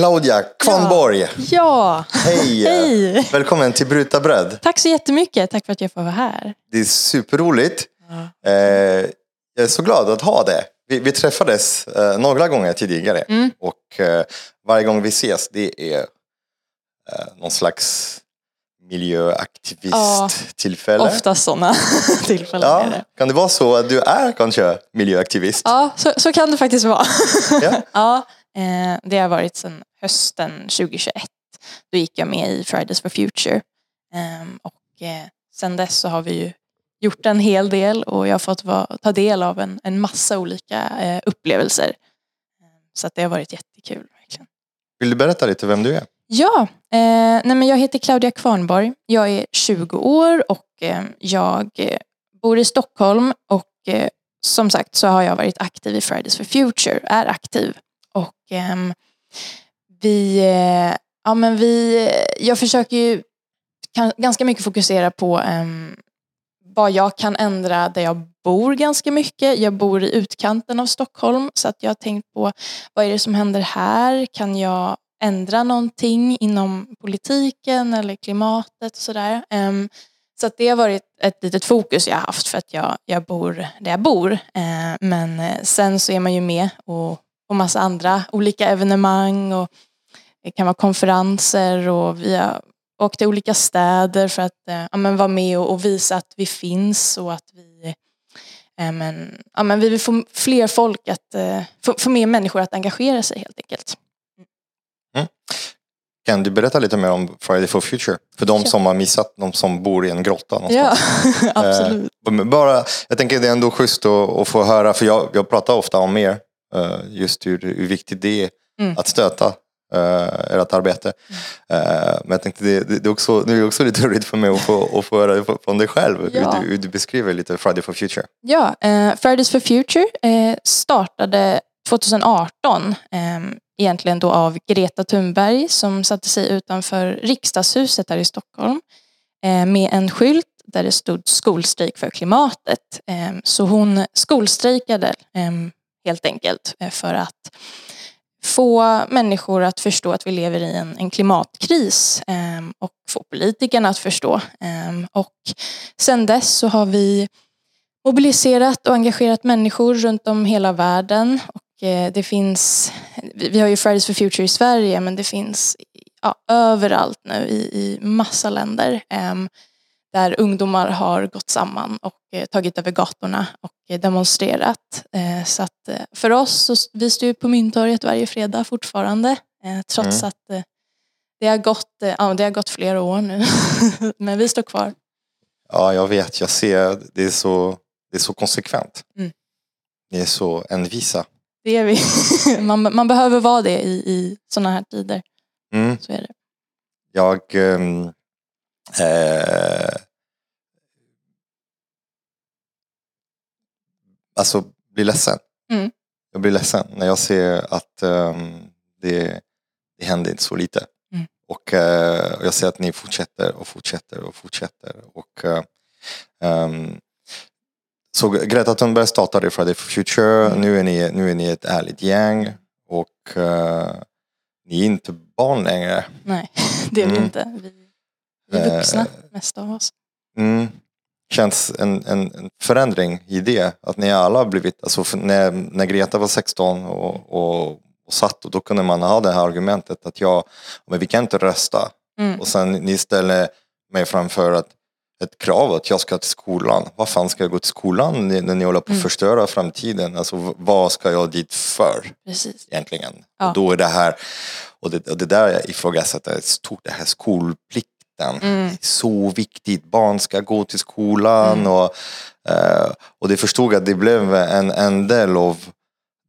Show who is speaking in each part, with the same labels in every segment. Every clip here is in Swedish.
Speaker 1: Claudia Kvarnborg,
Speaker 2: Ja,
Speaker 1: hej!
Speaker 2: hej!
Speaker 1: Välkommen till Bryta bröd.
Speaker 2: Tack så jättemycket. Tack för att jag får vara här.
Speaker 1: Det är superroligt.
Speaker 2: Ja.
Speaker 1: Eh, jag är så glad att ha det. Vi, vi träffades eh, några gånger tidigare
Speaker 2: Mm.
Speaker 1: och eh, varje gång vi ses det är eh, någon slags miljöaktivist-tillfälle.
Speaker 2: Oftast sådana tillfällen
Speaker 1: Ja,
Speaker 2: det.
Speaker 1: kan det vara så att du är kanske miljöaktivist?
Speaker 2: Ja, så, så kan det faktiskt vara.
Speaker 1: Ja.
Speaker 2: ja, det har varit sedan hösten 2021. Då gick jag med i Fridays for Future. Ehm, och eh, sen dess så har vi ju gjort en hel del och jag har fått ta del av en, en massa olika eh, upplevelser. Så att det har varit jättekul. Verkligen.
Speaker 1: Vill du berätta lite vem du är?
Speaker 2: Ja, eh, nej men jag heter Claudia Kvarnborg. Jag är 20 år och eh, jag eh, bor i Stockholm och eh, som sagt så har jag varit aktiv i Fridays for Future, är aktiv eh, vi, eh, ja men vi, eh, jag försöker ju kan, ganska mycket fokusera på ehm, vad jag kan ändra där jag bor ganska mycket. Jag bor i utkanten av Stockholm så att jag har tänkt på vad är det som händer här? Kan jag ändra någonting inom politiken eller klimatet och sådär. Ehm, så att det har varit ett litet fokus jag har haft för att jag, jag bor där jag bor. Ehm, men eh, sen så är man ju med och, och massa andra olika evenemang och det kan vara konferenser och vi har åkt till olika städer för att eh, ja, men vara med och, och visa att vi finns och att vi eh, men, ja, men vi vill få fler folk att, eh, få, få mer människor att engagera sig helt enkelt.
Speaker 1: Kan du berätta lite mer om Friday for Future? För de
Speaker 2: Ja.
Speaker 1: som har missat, de som bor i en grotta
Speaker 2: Ja,
Speaker 1: någonstans.
Speaker 2: absolut.
Speaker 1: Eh, bara, jag tänker det är ändå schysst att, att få höra, för jag, jag pratar ofta om er, just hur, hur viktigt det är
Speaker 2: Mm.
Speaker 1: att stöta uh, ert arbete. Eh, men jag tänkte det, det, är också, det är också lite roligt för mig att få, att få höra det från dig själv,
Speaker 2: Ja.
Speaker 1: hur, du, hur du beskriver lite Friday for Future.
Speaker 2: Ja, eh, Fridays for Future eh, startade 2018 eh, egentligen då av Greta Thunberg som satte sig utanför riksdagshuset här i Stockholm eh, med en skylt där det stod skolstrejk för klimatet. Eh, så hon skolstrejkade eh, helt enkelt eh, för att få människor att förstå att vi lever i en, en klimatkris eh, och få politikerna att förstå. Eh, och sen dess så har vi mobiliserat och engagerat människor runt om hela världen. Och eh, det finns, vi vi har ju Fridays for Future i Sverige men det finns ja, överallt nu i, i massa länder. Ehm, där ungdomar har gått samman och eh, tagit över gatorna och eh, demonstrerat. Eh, så att för oss, så, vi står ju på Mynttorget varje fredag fortfarande. Trots
Speaker 1: Mm.
Speaker 2: att det, har gått, ja, det har gått flera år nu. men vi står kvar.
Speaker 1: Ja, jag vet, jag ser, det är så, det är så konsekvent.
Speaker 2: Mm.
Speaker 1: Ni är så envisa.
Speaker 2: Det är vi. man, man behöver vara det i, i sådana här tider.
Speaker 1: Mm.
Speaker 2: Så är det.
Speaker 1: Jag ehm, eh, alltså blir ledsen.
Speaker 2: Mm.
Speaker 1: Jag blir ledsen när jag ser att ehm, det, det händer inte så lite.
Speaker 2: Mm.
Speaker 1: Och eh, jag ser att ni fortsätter och fortsätter och fortsätter. Och, eh, ehm, så Greta Thunberg startade Friday for Future.
Speaker 2: Mm.
Speaker 1: Nu, är ni, nu är ni ett ärligt gäng. Och eh, ni är inte barn längre.
Speaker 2: Nej, det är vi
Speaker 1: Mm.
Speaker 2: inte. Vi, vi är vuxna,
Speaker 1: Eh,
Speaker 2: mest av oss.
Speaker 1: Mm. Känns en, en, en förändring i det. Att ni alla har blivit, alltså när, när Greta var 16 och, och, och satt och då kunde man ha det här argumentet att jag, men vi kan inte rösta.
Speaker 2: Mm.
Speaker 1: Och sen ni ställer mig framför att ett krav att jag ska till skolan. Vad fan ska jag gå till skolan när ni håller på att
Speaker 2: Mm.
Speaker 1: förstöra framtiden? Alltså vad ska jag dit för
Speaker 2: Precis.
Speaker 1: egentligen?
Speaker 2: Ja.
Speaker 1: Och då är det här, och det, och det där jag ifrågasätter stort, det här skolplikten.
Speaker 2: Mm.
Speaker 1: Så viktigt, barn ska gå till skolan
Speaker 2: Mm.
Speaker 1: och, eh, och det förstod att det blev en, en del av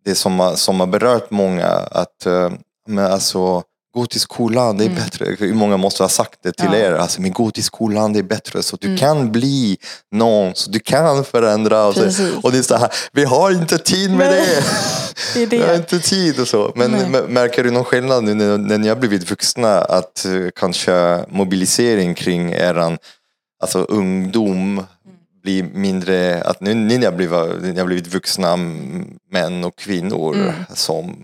Speaker 1: det som har, som har berört många. Att eh, men alltså, gå till skolan, det är
Speaker 2: Mm.
Speaker 1: bättre. Hur många måste ha sagt det till
Speaker 2: Ja.
Speaker 1: er? Alltså, men gå till skolan, det är bättre så du
Speaker 2: Mm.
Speaker 1: kan bli någon, så du kan förändra. Och, så, och det är så här, vi har inte tid med det.
Speaker 2: Det är
Speaker 1: Vi har
Speaker 2: det.
Speaker 1: inte tid och så. Men
Speaker 2: Nej.
Speaker 1: märker du någon skillnad nu när, när ni har blivit vuxna att eh, kanske mobilisering kring eran alltså ungdom
Speaker 2: Mm.
Speaker 1: blir mindre, att nu ni har blivit, ni har blivit vuxna män och kvinnor
Speaker 2: Mm.
Speaker 1: som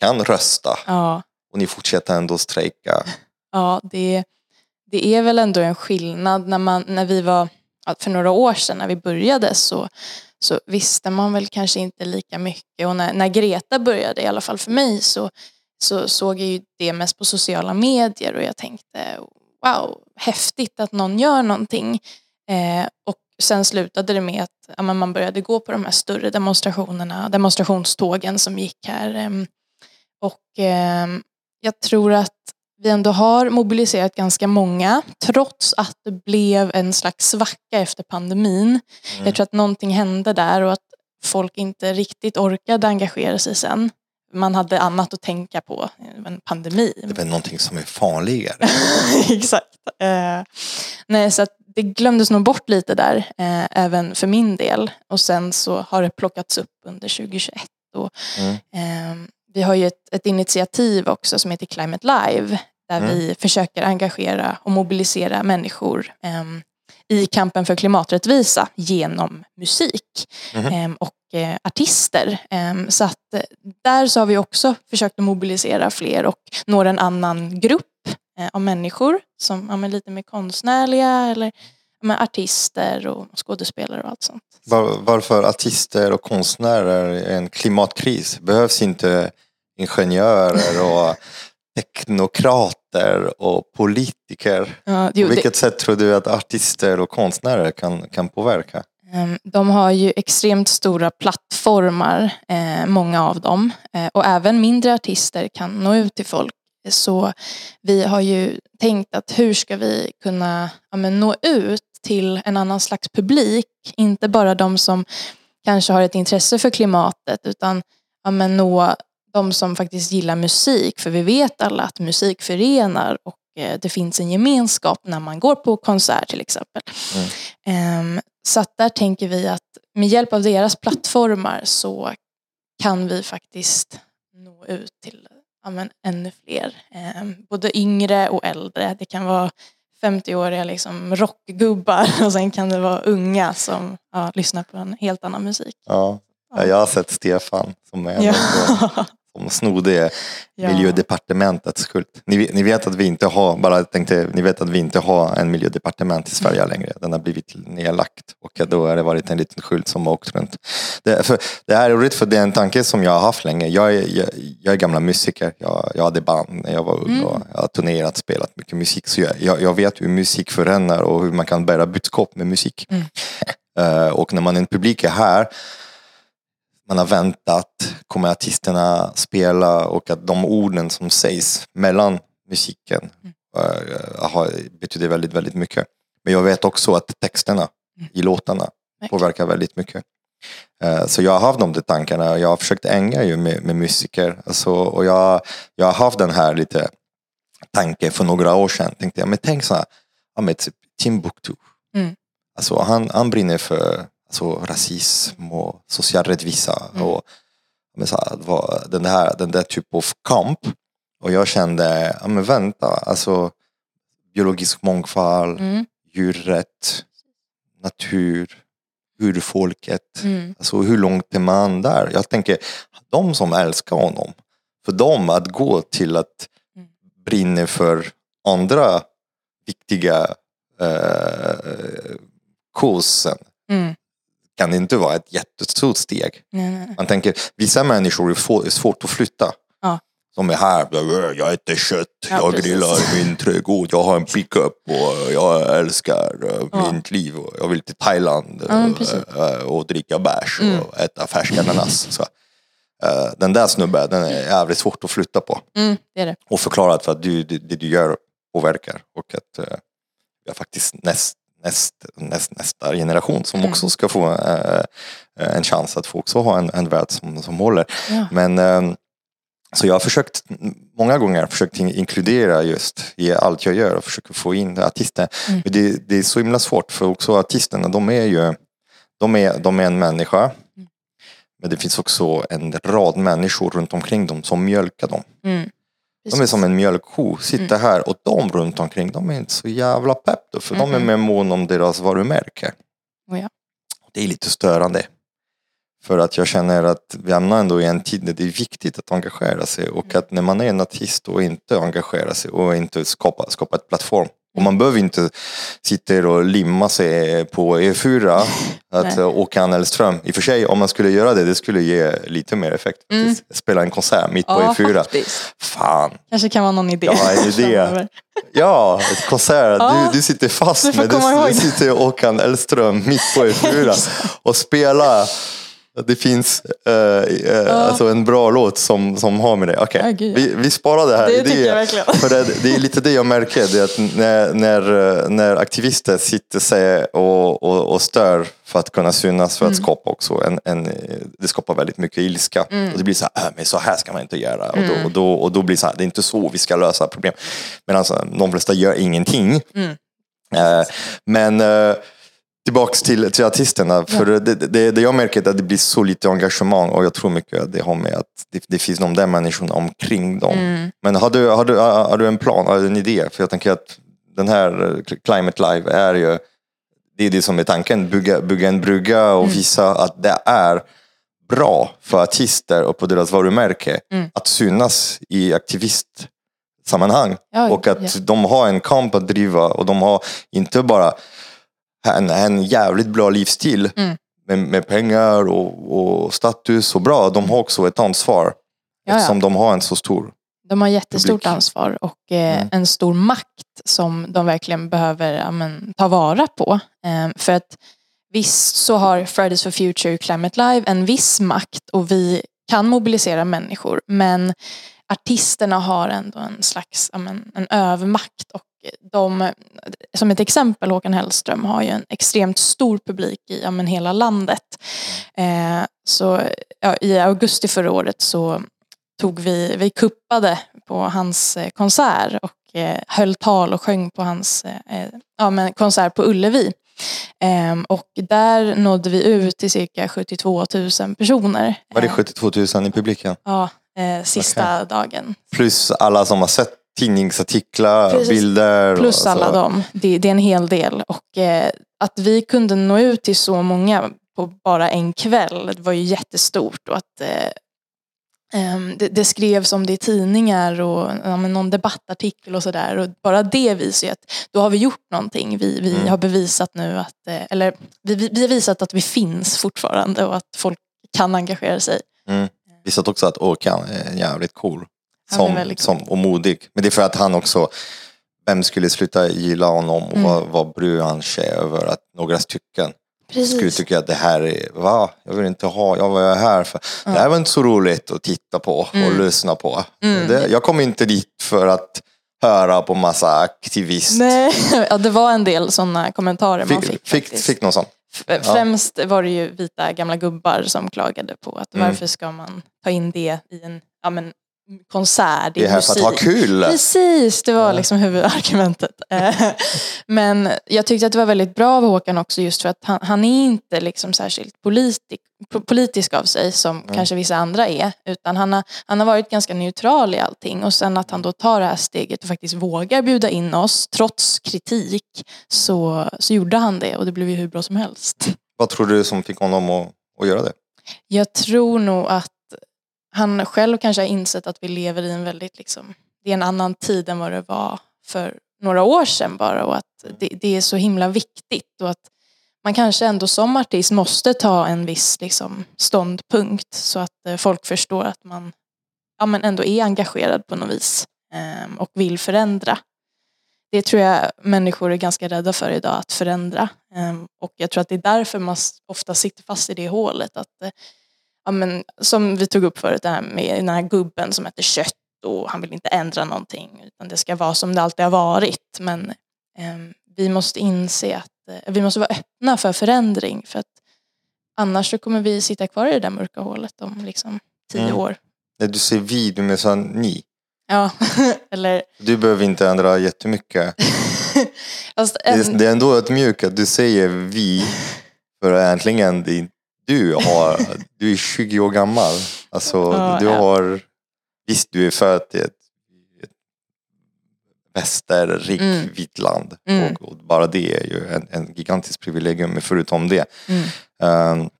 Speaker 1: kan rösta.
Speaker 2: Ja,
Speaker 1: och ni fortsätter ändå strejka.
Speaker 2: Ja, det, det är väl ändå en skillnad när, man, när vi var, för några år sedan när vi började så, så visste man väl kanske inte lika mycket och när, när Greta började, i alla fall för mig, så, så såg jag ju det mest på sociala medier och jag tänkte wow, häftigt att någon gör någonting. Eh, och sen slutade det med att ja, man började gå på de här större demonstrationerna, demonstrationstågen som gick här. Eh, och eh, jag tror att vi ändå har mobiliserat ganska många trots att det blev en slags svacka efter pandemin. Mm. Jag tror att någonting hände där och att folk inte riktigt orkade engagera sig sen. Man hade annat att tänka på, en pandemi.
Speaker 1: Det är väl någonting som är farligare.
Speaker 2: Exakt. Eh, nej, så det glömdes nog bort lite där, eh, även för min del. Och sen så har det plockats upp under 2021. Och, mm. eh, vi har ju ett, ett, initiativ också som heter Climate Live där mm. vi försöker engagera och mobilisera människor eh, i kampen för klimaträttvisa genom musik mm. eh, och eh, artister. Ehm, så att eh, där så har vi också försökt att mobilisera fler och nå en annan grupp eh, av människor som ja, lite mer konstnärliga eller med artister och skådespelare och allt sånt.
Speaker 1: Var, varför artister och konstnärer är en klimatkris? Behövs inte ingenjörer och teknokrater och politiker? Ja, jo, På vilket det... sätt tror du att artister och konstnärer kan, kan påverka?
Speaker 2: Ehm, de har ju extremt stora plattformar, eh, många av dem. Eh, och även mindre artister kan nå ut till folk. Så vi har ju tänkt att hur ska vi kunna ja, nå ut till en annan slags publik. Inte bara de som kanske har ett intresse för klimatet utan ja, nå de som faktiskt gillar musik. För vi vet alla att musik förenar och eh, det finns en gemenskap när man går på konsert till exempel. Mm. Um, så att där tänker vi att med hjälp av deras plattformar så kan vi faktiskt nå ut till men, ännu fler. Um, både yngre och äldre. Det kan vara 50-åriga liksom rockgubbar och sen kan det vara unga som ja, lyssnar på en helt annan musik.
Speaker 1: Ja, jag har sett Stefan som är ja. Som snodde ja. miljödepartementets skuld. Ni, ni, vet att vi inte har, bara tänkte, ni vet att vi inte har en miljödepartement i Sverige mm. längre. Den har blivit nedlagt och då har det varit en liten skylt som har åkt runt. Det, för, det här är roligt för det är en tanke som jag har haft länge. Jag är, jag, jag är gamla musiker. Jag, jag hade band när jag var ung mm. och jag har turnerat, spelat mycket musik. Så jag, jag, vet hur musik förändrar och hur man kan bära budskap med musik. Mm. Uh, och när man en publik är här man har väntat, kommer artisterna spela och att de orden som sägs mellan musiken mm. uh, betyder väldigt, väldigt mycket. Men jag vet också att texterna mm. i låtarna påverkar väldigt mycket. Uh, så jag har haft de där tankarna. Jag har försökt änga ju med, med musiker. Alltså, och jag, jag har haft den här lite tanken för några år sedan. Tänkte jag, men tänk så här, ja, med typ Timbuktu. Mm. Alltså, han, han brinner för alltså rasism och social rättvisa. Mm. Och, men så här, den, här, den där typen av kamp. Och jag kände, ja men vänta, alltså biologisk mångfald, mm. djurrätt, natur, urfolket. Mm. Alltså hur långt är man där? Jag tänker, de som älskar honom, för dem att gå till att mm. brinna för andra viktiga eh, kursen. Mm kan det inte vara ett jättestort steg. Nej, nej. Man tänker, vissa människor är svårt att flytta. Ja. De är här, jag äter kött, ja, jag precis. grillar min trädgård, jag har en pickup och jag älskar uh, ja. mitt liv. Och jag vill till Thailand uh, uh, och dricka bärs mm. och äta färsk ananas. Så, den där snubben, den är jävligt svårt att flytta på.
Speaker 2: Mm, det det.
Speaker 1: Och förklara att du, det, det, du gör påverkar och att jag faktiskt näst näst, näst, nästa generation som mm. också ska få äh, en chans att få också ha en, en värld som, som håller. Ja. Men äh, så jag har försökt många gånger försökt inkludera just i allt jag gör och försöka få in artister. Mm. Men det, det, är så himla svårt för också artisterna de är ju de är, de är en människa. Mm. Men det finns också en rad människor runt omkring dem som mjölkar dem. Mm. De är som en mjölkko, sitter mm. här och de runt omkring de är inte så jävla pepp då, för mm. de är mer mån om deras varumärke.
Speaker 2: Oh ja.
Speaker 1: Det är lite störande. För att jag känner att vi hamnar ändå i en tid där det är viktigt att engagera sig och att när man är en artist och inte engagerar sig och inte skapa, skapa ett plattform. Och man behöver inte sitta och limma sig på E4 att Håkan Hellström, i och för sig om man skulle göra det, det skulle ge lite mer effekt. Mm. Spela en konsert mitt på ja, E4. Faktiskt. Fan.
Speaker 2: Kanske kan vara någon idé.
Speaker 1: Ja, en idé. ja, ett konsert. Ja. Du, du sitter fast med det. Du sitter Håkan Hellström mitt på E4 och spelar det finns uh, uh, ja. alltså en bra låt som, som har med det. Okej, okay. oh, vi, vi sparar det här.
Speaker 2: Det jag verkligen.
Speaker 1: För det, det, är lite det jag märker. Det att när, när, när aktivister sitter sig och, och, och stör för att kunna synas, för att mm. skapa också en, en, det skapar väldigt mycket ilska. Mm. Och det blir så här, äh, men så här ska man inte göra. Mm. Och, då, och, då, och då blir det så här, det är inte så vi ska lösa problem. Men alltså, de flesta gör ingenting. Uh, men Tillbaks till, till artisterna. Ja. För det, det, det jag märker är att det blir så lite engagemang och jag tror mycket att det har med att det, det finns de där människorna omkring dem. Mm. Men har du, har, du, har du en plan, har du en idé? För jag tänker att den här Climate Live är ju, det är det som är tanken, bygga, bygga en brygga och mm. visa att det är bra för artister och på deras varumärke mm. att synas i aktivistsammanhang. Ja, och att ja. de har en kamp att driva och de har inte bara en, en jävligt bra livsstil mm. med, med, pengar och, och, status och bra. De har också ett ansvar Jaja. eftersom de har en så stor
Speaker 2: de har jättestort publik. ansvar och eh, mm. en stor makt som de verkligen behöver ja, men, ta vara på. Eh, för att visst så har Fridays for Future Climate Live en viss makt och vi kan mobilisera människor men artisterna har ändå en slags ja, men, en övermakt och de, som ett exempel, Håkan Hellström har ju en extremt stor publik i ja, men hela landet. Eh, så ja, i augusti förra året så tog vi, vi kuppade på hans eh, konsert och eh, höll tal och sjöng på hans eh, ja, men konsert på Ullevi. Um, och där nådde vi ut till cirka 72 000 personer.
Speaker 1: Var det 72 000 i publiken?
Speaker 2: Ja, eh, sista okay. dagen.
Speaker 1: Plus alla som har sett tidningsartiklar, Precis. bilder.
Speaker 2: Plus alla dem. Det, det, är en hel del. Och eh, att vi kunde nå ut till så många på bara en kväll, det var ju jättestort. Och att eh, ehm, det, det, skrevs om det i tidningar och ja, någon debattartikel och sådär. Bara det visar ju att då har vi gjort någonting. Vi, vi mm. har bevisat nu att, eh, eller vi, vi har visat att vi finns fortfarande och att folk kan engagera sig.
Speaker 1: Mm. Visat också att Åkan är jävligt cool som, som, och modig. Men det är för att han också, vem skulle sluta gilla honom och mm. vad, vad bryr han sig över att några stycken Precis. skulle tycka att det här är, va? Jag vill inte ha, jag var här för, mm. det här var inte så roligt att titta på och mm. lyssna på. Mm. Det, jag kom inte dit för att höra på massa aktivister.
Speaker 2: Nej, ja, det var en del sådana kommentarer man fick.
Speaker 1: Fick, fick, fick någon sån?
Speaker 2: Främst var det ju vita gamla gubbar som klagade på att mm. varför ska man ta in det i en ja, men, konsert.
Speaker 1: Det är här för att ha kul.
Speaker 2: Precis, det var liksom huvudargumentet. Eh, men jag tyckte att det var väldigt bra av Håkan också just för att han, han är inte liksom särskilt politik, politisk av sig som mm. kanske vissa andra är. Utan han har, han har varit ganska neutral i allting. Och sen att han då tar det här steget och faktiskt vågar bjuda in oss trots kritik så, så gjorde han det och det blev ju hur bra som helst.
Speaker 1: Vad tror du som fick honom att, att göra det?
Speaker 2: Jag tror nog att han själv kanske har insett att vi lever i en väldigt, liksom, det är en annan tid än vad det var för några år sedan bara och att det, det är så himla viktigt och att man kanske ändå som artist måste ta en viss liksom, ståndpunkt så att eh, folk förstår att man ja, men ändå är engagerad på något vis eh, och vill förändra. Det tror jag människor är ganska rädda för idag, att förändra. Eh, och jag tror att det är därför man ofta sitter fast i det hålet. Att eh, ja, men, som vi tog upp förut, det här med den här gubben som äter kött och han vill inte ändra någonting utan det ska vara som det alltid har varit. Men eh, vi måste inse att eh, vi måste vara öppna för förändring för att annars så kommer vi sitta kvar i det där mörka hålet om liksom tio mm. år.
Speaker 1: När du säger vi, du menar ni?
Speaker 2: Ja, eller...
Speaker 1: Du behöver inte ändra jättemycket. Fast en... Det är ändå ett mjukt att du säger vi, för egentligen det du har, du är 20 år gammal. Alltså, ja, du har, visst du är född i ett, ett västerrikt mm. vitt land. Mm. Och, och, bara det är ju en, en gigantisk privilegium. Men förutom det. Mm. Um,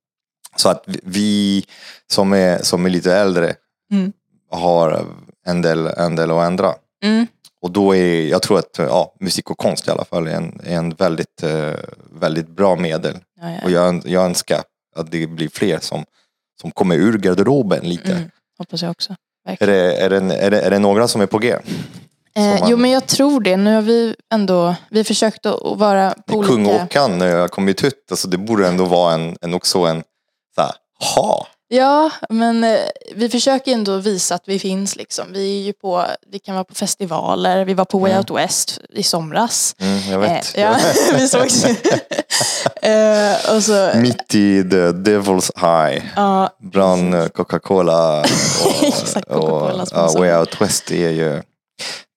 Speaker 1: Så att vi- vi som är, som är lite äldre
Speaker 2: Mm.
Speaker 1: har en del, en del att ändra.
Speaker 2: Mm.
Speaker 1: Och då är, jag tror att ja, musik och konst i alla fall är en, är en väldigt, eh, väldigt bra medel.
Speaker 2: Ja, ja.
Speaker 1: Och jag, jag önskar att det blir fler som, som kommer ur garderoben lite.
Speaker 2: Mm. Hoppas jag också.
Speaker 1: Är, det, är, det, är, det, är det några som är på G?
Speaker 2: Eh,
Speaker 1: man-
Speaker 2: Jo men jag tror det. Nu har vi ändå vi försökt att vara på olika...
Speaker 1: Kung Håkan när jag kom ut, alltså det borde ändå vara en, en också en så här, ha.
Speaker 2: Ja, men eh, vi försöker ändå visa att vi finns liksom. Vi är ju på, vi kan vara på festivaler, vi var på Way
Speaker 1: Mm.
Speaker 2: Out West i somras.
Speaker 1: Mm, jag vet.
Speaker 2: Eh, ja, vi sågs. eh, och så,
Speaker 1: Mitt i the devil's eye.
Speaker 2: ja,
Speaker 1: Bland Coca-Cola och,
Speaker 2: Exakt, Coca-Cola
Speaker 1: och ja, Way Out West är ju,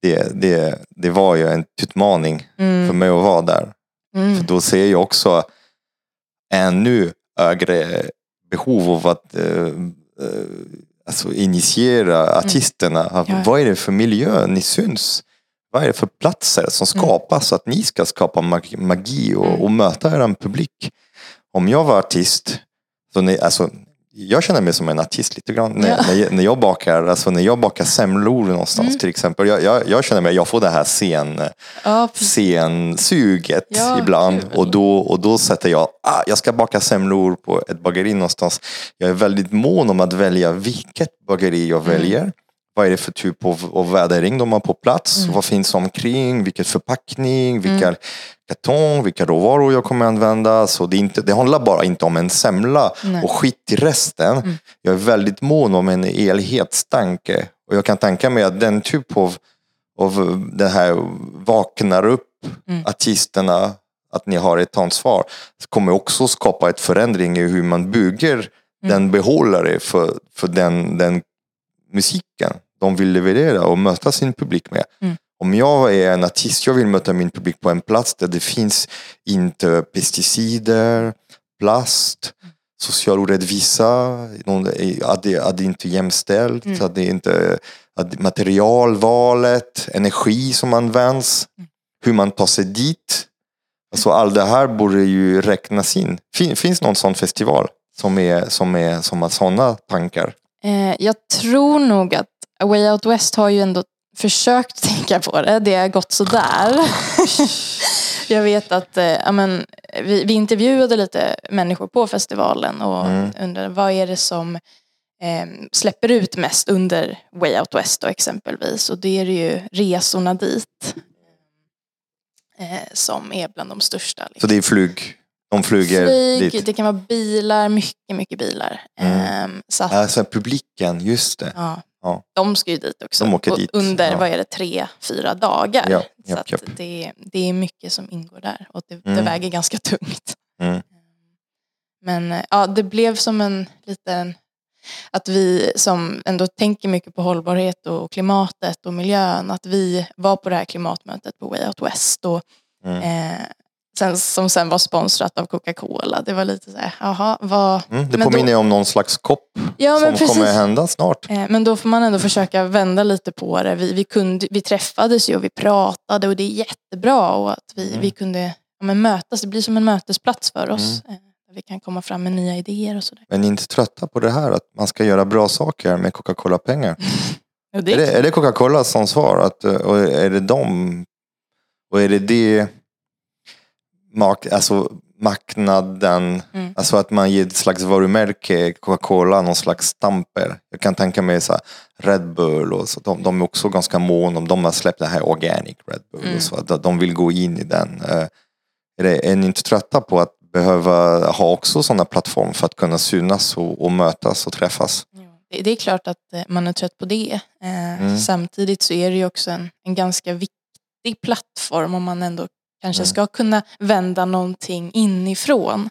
Speaker 1: det, det, det var ju en utmaning för
Speaker 2: mm,
Speaker 1: mig att vara där. För
Speaker 2: mm,
Speaker 1: då ser jag också ännu högre behov av att eh, eh, alltså initiera artisterna.
Speaker 2: Mm. Ja.
Speaker 1: Vad är det för miljö ni syns? Vad är det för platser som skapas så att ni ska skapa mag- magi och,
Speaker 2: Mm.
Speaker 1: och möta er publik? Om jag var artist, så ni, alltså, jag känner mig som en artist lite grann när,
Speaker 2: Ja.
Speaker 1: när, jag, när jag bakar, alltså när jag bakar semlor någonstans
Speaker 2: Mm.
Speaker 1: till exempel. Jag, jag, jag känner mig, jag får det här scen
Speaker 2: ja,
Speaker 1: scensuget
Speaker 2: Ja,
Speaker 1: ibland
Speaker 2: kul.
Speaker 1: och då, och då sätter jag, ah, jag ska baka semlor på ett bageri någonstans. Jag är väldigt mån om att välja vilket bageri jag
Speaker 2: Mm.
Speaker 1: väljer. Vad är det för typ av, av vädering de har på plats?
Speaker 2: Mm.
Speaker 1: Vad finns omkring? Vilken förpackning? Vilka kartong? Vilka råvaror jag kommer använda? Så det, inte, det handlar bara inte om en semla
Speaker 2: Nej.
Speaker 1: och skit i resten.
Speaker 2: Mm.
Speaker 1: Jag är väldigt mån om en helhetstanke. Och jag kan tänka mig att den typ av, av det här vaknar upp
Speaker 2: Mm.
Speaker 1: artisterna, att ni har ett ansvar, kommer också skapa ett förändring i hur man bygger
Speaker 2: Mm.
Speaker 1: den behållare för, för den, den musiken de vill leverera och möta sin publik med.
Speaker 2: Mm.
Speaker 1: Om jag är en artist, jag vill möta min publik på en plats där det finns inte pesticider, plast, social orättvisa, att det, att det inte är jämställt,
Speaker 2: Mm.
Speaker 1: att det inte att materialvalet, energi som används, hur man tar sig dit. Alltså allt det här borde ju räknas in. Fin, finns någon sån festival som, är, som, är, som har sådana tankar?
Speaker 2: Eh, jag tror nog att Way Out West har ju ändå försökt tänka på det. Det har gått sådär. jag vet att eh, men, vi, vi intervjuade lite människor på festivalen och
Speaker 1: Mm.
Speaker 2: undrade vad är det som eh, släpper ut mest under Way Out West då, exempelvis. Och det är det ju resorna dit. Eh, som är bland de största.
Speaker 1: Så
Speaker 2: Liksom.
Speaker 1: det är flyg, de flyger
Speaker 2: Flyg,
Speaker 1: dit.
Speaker 2: det kan vara bilar, mycket, mycket bilar.
Speaker 1: Mm.
Speaker 2: Eh, så att,
Speaker 1: Alltså publiken, just det.
Speaker 2: Ja.
Speaker 1: Ja.
Speaker 2: De ska ju dit också.
Speaker 1: De åker dit,
Speaker 2: Under,
Speaker 1: ja.
Speaker 2: vad är det, tre, fyra dagar.
Speaker 1: Ja,
Speaker 2: så
Speaker 1: japp, japp.
Speaker 2: Det, det är mycket som ingår där och det, det
Speaker 1: Mm.
Speaker 2: väger ganska tungt.
Speaker 1: Mm.
Speaker 2: Men ja, det blev som en liten, att vi som ändå tänker mycket på hållbarhet och klimatet och miljön, att vi var på det här klimatmötet på Way Out West och
Speaker 1: Mm.
Speaker 2: eh, sen, som sen var sponsrat av Coca-Cola. Det var lite så här, jaha, vad...
Speaker 1: Mm, det
Speaker 2: Men
Speaker 1: påminner
Speaker 2: då-
Speaker 1: om någon slags kopp
Speaker 2: Ja,
Speaker 1: som
Speaker 2: precis.
Speaker 1: kommer hända snart.
Speaker 2: Eh, Men då får man ändå försöka vända lite på det. Vi, vi, kunde, vi träffades ju och vi pratade och det är jättebra och att vi,
Speaker 1: Mm.
Speaker 2: vi kunde ja, men mötas. Det blir som en mötesplats för oss. eh, Där vi kan komma fram med nya idéer och sådär.
Speaker 1: Men ni är inte trötta på det här att man ska göra bra saker med Coca-Cola-pengar?
Speaker 2: Det,
Speaker 1: Är det, är det Coca-Colas ansvar? Att, eh, och är det dem? Och är det det mark, alltså marknaden,
Speaker 2: Mm.
Speaker 1: alltså att man ger ett slags varumärke, Coca-Cola, någon slags stämpel. Jag kan tänka mig så här, Red Bull och så, de, de är också ganska mån om, de har släppt det här organic Red Bull
Speaker 2: Mm.
Speaker 1: och så, att de vill gå in i den. Eh, Är, det, är ni inte trötta på att behöva ha också sådana plattformar för att kunna synas och, och mötas och träffas?
Speaker 2: det, det är klart att eh, man är trött på det. Eh,
Speaker 1: Mm.
Speaker 2: Samtidigt så är det ju också en, en ganska viktig plattform om man ändå kanske
Speaker 1: Mm.
Speaker 2: ska kunna vända någonting inifrån.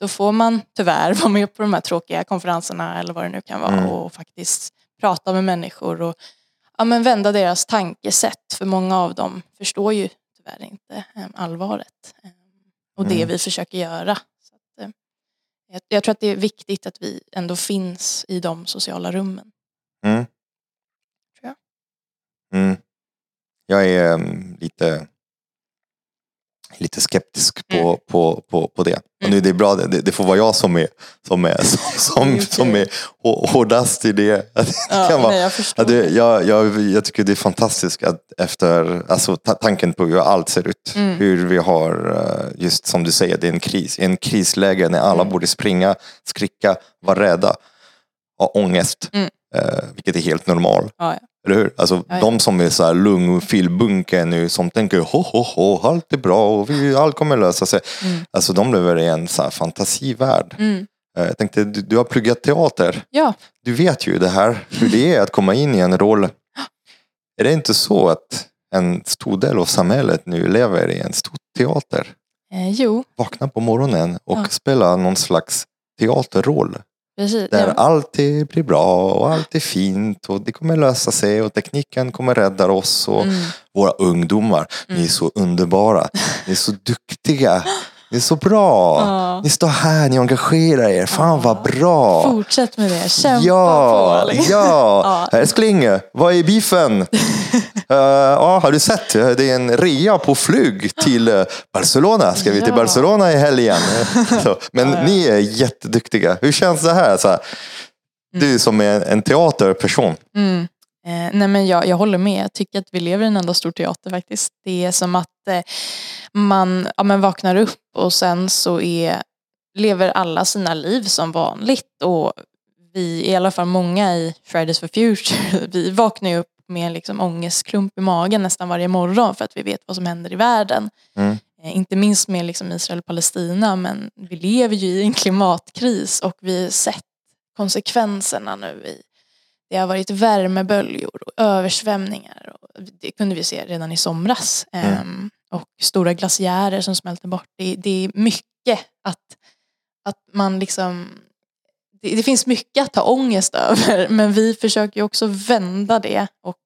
Speaker 2: Då får man tyvärr vara med på de här tråkiga konferenserna eller vad det nu kan vara
Speaker 1: Mm.
Speaker 2: och faktiskt prata med människor och ja, men vända deras tankesätt. För många av dem förstår ju tyvärr inte eh, allvaret. Eh, och det
Speaker 1: Mm.
Speaker 2: vi försöker göra. Så att, eh, jag, jag tror att det är viktigt att vi ändå finns i de sociala rummen.
Speaker 1: Mm.
Speaker 2: Tror jag.
Speaker 1: Mm. Jag är um, lite lite skeptisk på, mm. på, på, på det. Och nu det är bra, det, det får vara jag som är, som är, som, som är hårdast i det.
Speaker 2: Ja, kan vara, nej, jag,
Speaker 1: förstår. det, jag, jag, jag tycker det är fantastiskt att efter, alltså tanken på hur allt ser ut. Mm. Hur vi har, eh, just som du säger, det är en kris. En krisläge när alla mm. borde springa, skrika, vara rädda, ha ångest. Mm. Eh, vilket är helt normalt. Ja, ja. Eller hur? Alltså, ja, de som är så här lungfilbunke nu som tänker ho, ho, ho, allt är bra och vi, allt kommer lösa sig. Mm. Alltså de lever i en så här fantasivärld. Mm. Eh, jag tänkte, du, du, har pluggat teater.
Speaker 2: Ja.
Speaker 1: Du vet ju det här, hur det är att komma in i en roll. Är det inte så att en stor del av samhället nu lever i en stor teater?
Speaker 2: Eh, jo.
Speaker 1: Vakna på morgonen och ja. spela någon slags teaterroll.
Speaker 2: Precis,
Speaker 1: där ja. allt blir bra och allt är fint och det kommer lösa sig och tekniken kommer rädda oss och mm. våra ungdomar. Mm. Ni är så underbara, ni är så duktiga. Ni är så bra. Ja. Ni står här, ni engagerar er. Fan ja. vad bra.
Speaker 2: Fortsätt med det. Kämpa
Speaker 1: ja,
Speaker 2: på.
Speaker 1: Liksom. Ja. ja. Älskling, vad är beefen? uh, ja, har du sett? Det är en rea på flyg till eh, Barcelona. Ska vi till Barcelona i helgen? så, men ni är jätteduktiga. Hur känns det här? Så här du som är en teaterperson.
Speaker 2: Mm. Eh, nej men jag, jag håller med. Jag tycker att vi lever i en enda stor teater faktiskt. Det är som att man ja, men vaknar upp och sen så är, lever alla sina liv som vanligt. Och vi, i alla fall många i Fridays for Future, vi vaknar ju upp med en liksom ångestklump i magen nästan varje morgon för att vi vet vad som händer i världen. Mm. Eh, inte minst med liksom Israel-Palestina men vi lever ju i en klimatkris och vi har sett konsekvenserna nu i det har varit värmeböljor och översvämningar. Och det kunde vi se redan i somras. Mm. Och stora glaciärer som smälter bort. Det, det, är mycket att, att man liksom... Det, det, finns mycket att ta ångest över men vi försöker ju också vända det och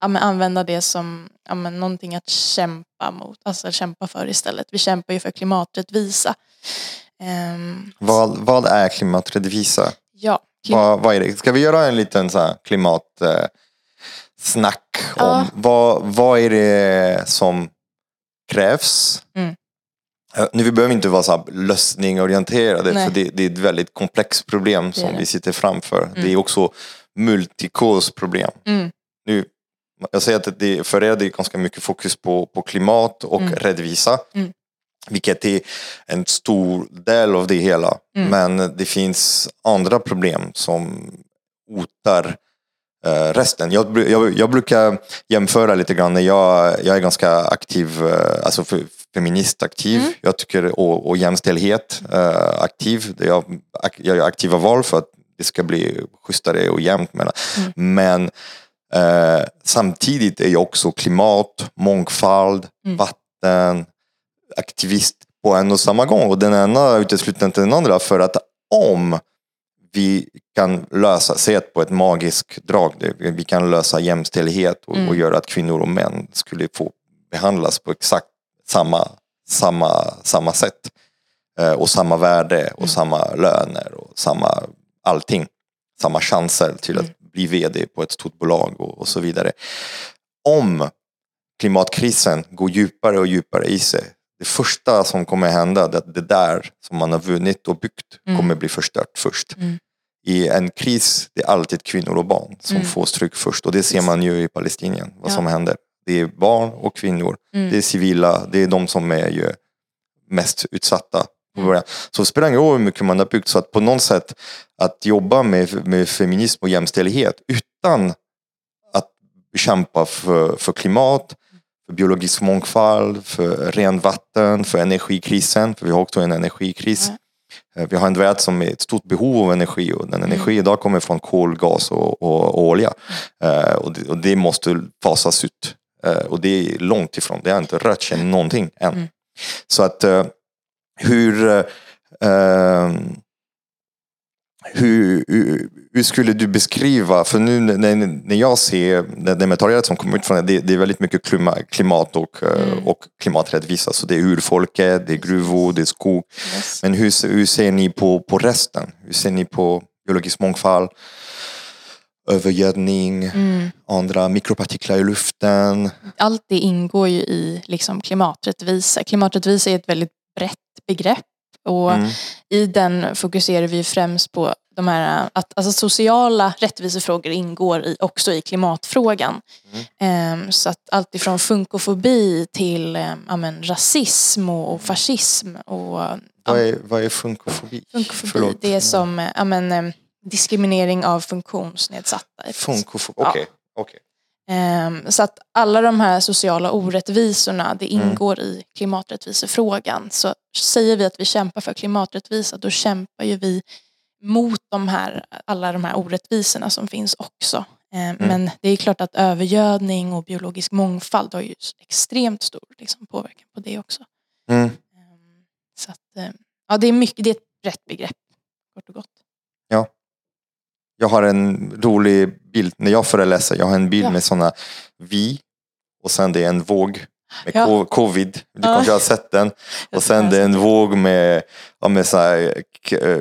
Speaker 2: ja, använda det som ja, någonting att kämpa mot, alltså kämpa för istället. Vi kämpar ju för klimaträttvisa. Um,
Speaker 1: vad, vad är klimaträttvisa?
Speaker 2: Ja,
Speaker 1: vad, vad är det? Ska vi göra en liten så här klimatsnack eh, om ja. vad, vad är det som krävs? Mm. Eh, nu vi behöver inte vara så lösningorienterade Nej. för det, det, är ett väldigt komplext problem som vi sitter framför. Mm. Det är också multikosproblem. Mm. Nu, jag säger att det, för er det är ganska mycket fokus på, på klimat och mm. rättvisa. Mm. Vilket är en stor del av det hela. Mm. Men det finns andra problem som hotar resten. Jag, jag, jag, brukar jämföra lite grann. Jag, jag är ganska aktiv, uh, alltså feministaktiv. Mm. Jag tycker, och, och jämställdhet uh, aktiv. Jag, jag gör aktiva val för att det ska bli schysstare och jämnt. Mellan. Mm. Men samtidigt är jag också klimat, mångfald, mm. vatten, aktivist på en och samma gång. Och den ena utesluter inte den andra. För att om vi kan lösa, se på ett magiskt drag, vi kan lösa jämställdhet och, mm. och göra att kvinnor och män skulle få behandlas på exakt samma, samma, samma sätt. Eh, och samma värde och mm. samma löner och samma allting. Samma chanser till att mm. bli vd på ett stort bolag och, och så vidare. Om klimatkrisen går djupare och djupare i sig det första som kommer hända, det, det där som man har vunnit och byggt mm. kommer bli förstört först. Mm. I en kris, det är alltid kvinnor och barn som mm. får stryk först och det ser man ju i Palestinien, vad ja. som händer. Det är barn och kvinnor, mm. det är civila, det är de som är ju mest utsatta. Mm. Så det spelar ingen roll hur mycket man har byggt, så att på något sätt att jobba med, med feminism och jämställdhet utan att kämpa för, för klimat, för biologisk mångfald, för rent vatten, för energikrisen, för vi har också en energikris. Mm. Vi har en värld som är ett stort behov av energi och den energi mm. idag kommer från kol, gas och, och, och olja. Uh, och, det, och, det, måste fasas ut. Uh, och det är långt ifrån, det har inte rört sig någonting än. Mm. Så att uh, hur hur, hur, skulle du beskriva, för nu när, när jag ser det materialet som kommer ut från det, det är väldigt mycket klimat och, eh, mm. och klimaträttvisa. Så det är urfolket, det är gruvor, det är skog. Yes. Men hur, hur ser ni på, på resten? Hur ser ni på biologisk mångfald? övergödning,
Speaker 2: Mm.
Speaker 1: andra mikropartiklar i luften.
Speaker 2: Allt det ingår ju i liksom, klimaträttvisa. Klimaträttvisa är ett väldigt brett begrepp och
Speaker 1: Mm.
Speaker 2: i den fokuserar vi främst på de här, att alltså, sociala rättvisefrågor ingår i, också i klimatfrågan. Ehm, så att allt ifrån funkofobi till ehm, ja, men, rasism och, och fascism. Och,
Speaker 1: Vad är, vad är funkofobi?
Speaker 2: funkofobi
Speaker 1: Förlåt.
Speaker 2: det är som eh, ja, men, ehm, diskriminering av funktionsnedsatta.
Speaker 1: Funkofobi,
Speaker 2: Ja.
Speaker 1: okej. okej.
Speaker 2: Ehm, Så att alla de här sociala orättvisorna, det
Speaker 1: Mm.
Speaker 2: ingår i klimaträttvisefrågan. Så säger vi att vi kämpar för klimaträttvisa, då kämpar ju vi mot de här, alla de här orättvisorna som finns också. Ehm,
Speaker 1: Mm.
Speaker 2: Men det är klart att övergödning och biologisk mångfald har ju extremt stor liksom, påverkan på det också.
Speaker 1: Mm.
Speaker 2: Ehm, Så att, ja, det är mycket, det är ett brett begrepp, kort och gott.
Speaker 1: Jag har en rolig bild när jag föreläser. Jag har en bild
Speaker 2: Ja.
Speaker 1: med sådana vi och sen det är en våg med
Speaker 2: Ja.
Speaker 1: co- covid. Du
Speaker 2: Ja.
Speaker 1: kanske har sett den. Och sen det är en våg med, med så här, eh,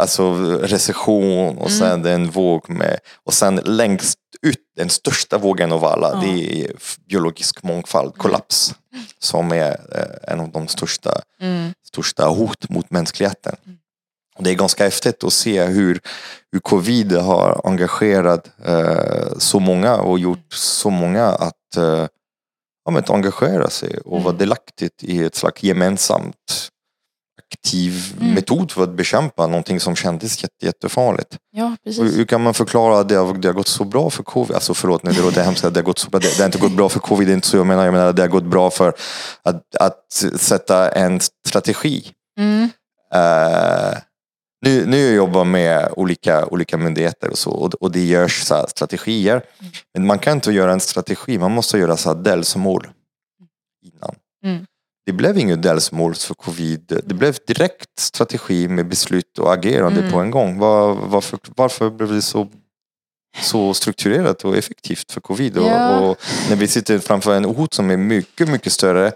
Speaker 1: alltså recession och
Speaker 2: Mm.
Speaker 1: sen det är en våg med och sen längst ut, den största vågen av alla,
Speaker 2: Ja.
Speaker 1: det är biologisk mångfald, kollaps. Som är eh, en av de största
Speaker 2: Mm.
Speaker 1: största hot mot mänskligheten.
Speaker 2: Mm.
Speaker 1: Och det är ganska häftigt att se hur, hur covid har engagerat eh, så många och gjort så många att, eh, ja, men att engagera sig och vara
Speaker 2: Mm.
Speaker 1: delaktigt i ett slags gemensamt aktiv
Speaker 2: Mm.
Speaker 1: metod för att bekämpa någonting som kändes jätte, jättefarligt.
Speaker 2: Ja, precis.
Speaker 1: hur kan man förklara att det har, det har gått så bra för covid? Alltså förlåt, nej, det låter hemskt att det har gått så bra. Det, det har inte gått bra för covid, det är inte så jag menar. Jag menar att det har gått bra för att, att sätta en strategi.
Speaker 2: Mm.
Speaker 1: Eh, nu, nu jobbar jag med olika, olika myndigheter och så och, och det görs så strategier. Men man kan inte göra en strategi, man måste göra så här delgsmål innan.
Speaker 2: Mm.
Speaker 1: Det blev inget delgsmål för covid. Det blev direkt strategi med beslut och agerande
Speaker 2: Mm.
Speaker 1: på en gång. Var, varför, varför blev det så, så strukturerat och effektivt för covid?
Speaker 2: Ja.
Speaker 1: Och, och när vi sitter framför en hot som är mycket, mycket större,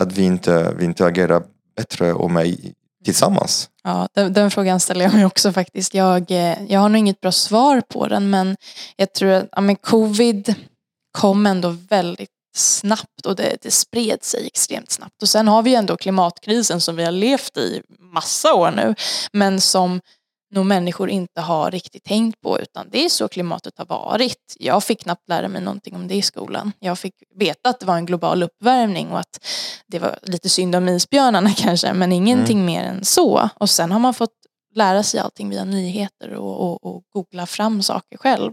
Speaker 1: att vi inte, vi inte agerar bättre och med tillsammans.
Speaker 2: Ja, den, den frågan ställer jag mig också faktiskt. Jag, eh, jag har nog inget bra svar på den men jag tror att ja, men covid kom ändå väldigt snabbt och det, det spred sig extremt snabbt. Och sen har vi ju ändå klimatkrisen som vi har levt i massa år nu men som nog människor inte har riktigt tänkt på utan det är så klimatet har varit. Jag fick knappt lära mig någonting om det i skolan. Jag fick veta att det var en global uppvärmning och att det var lite synd om isbjörnarna kanske men ingenting mer än så. Och sen har man fått lära sig allting via nyheter och, och, och googla fram saker själv.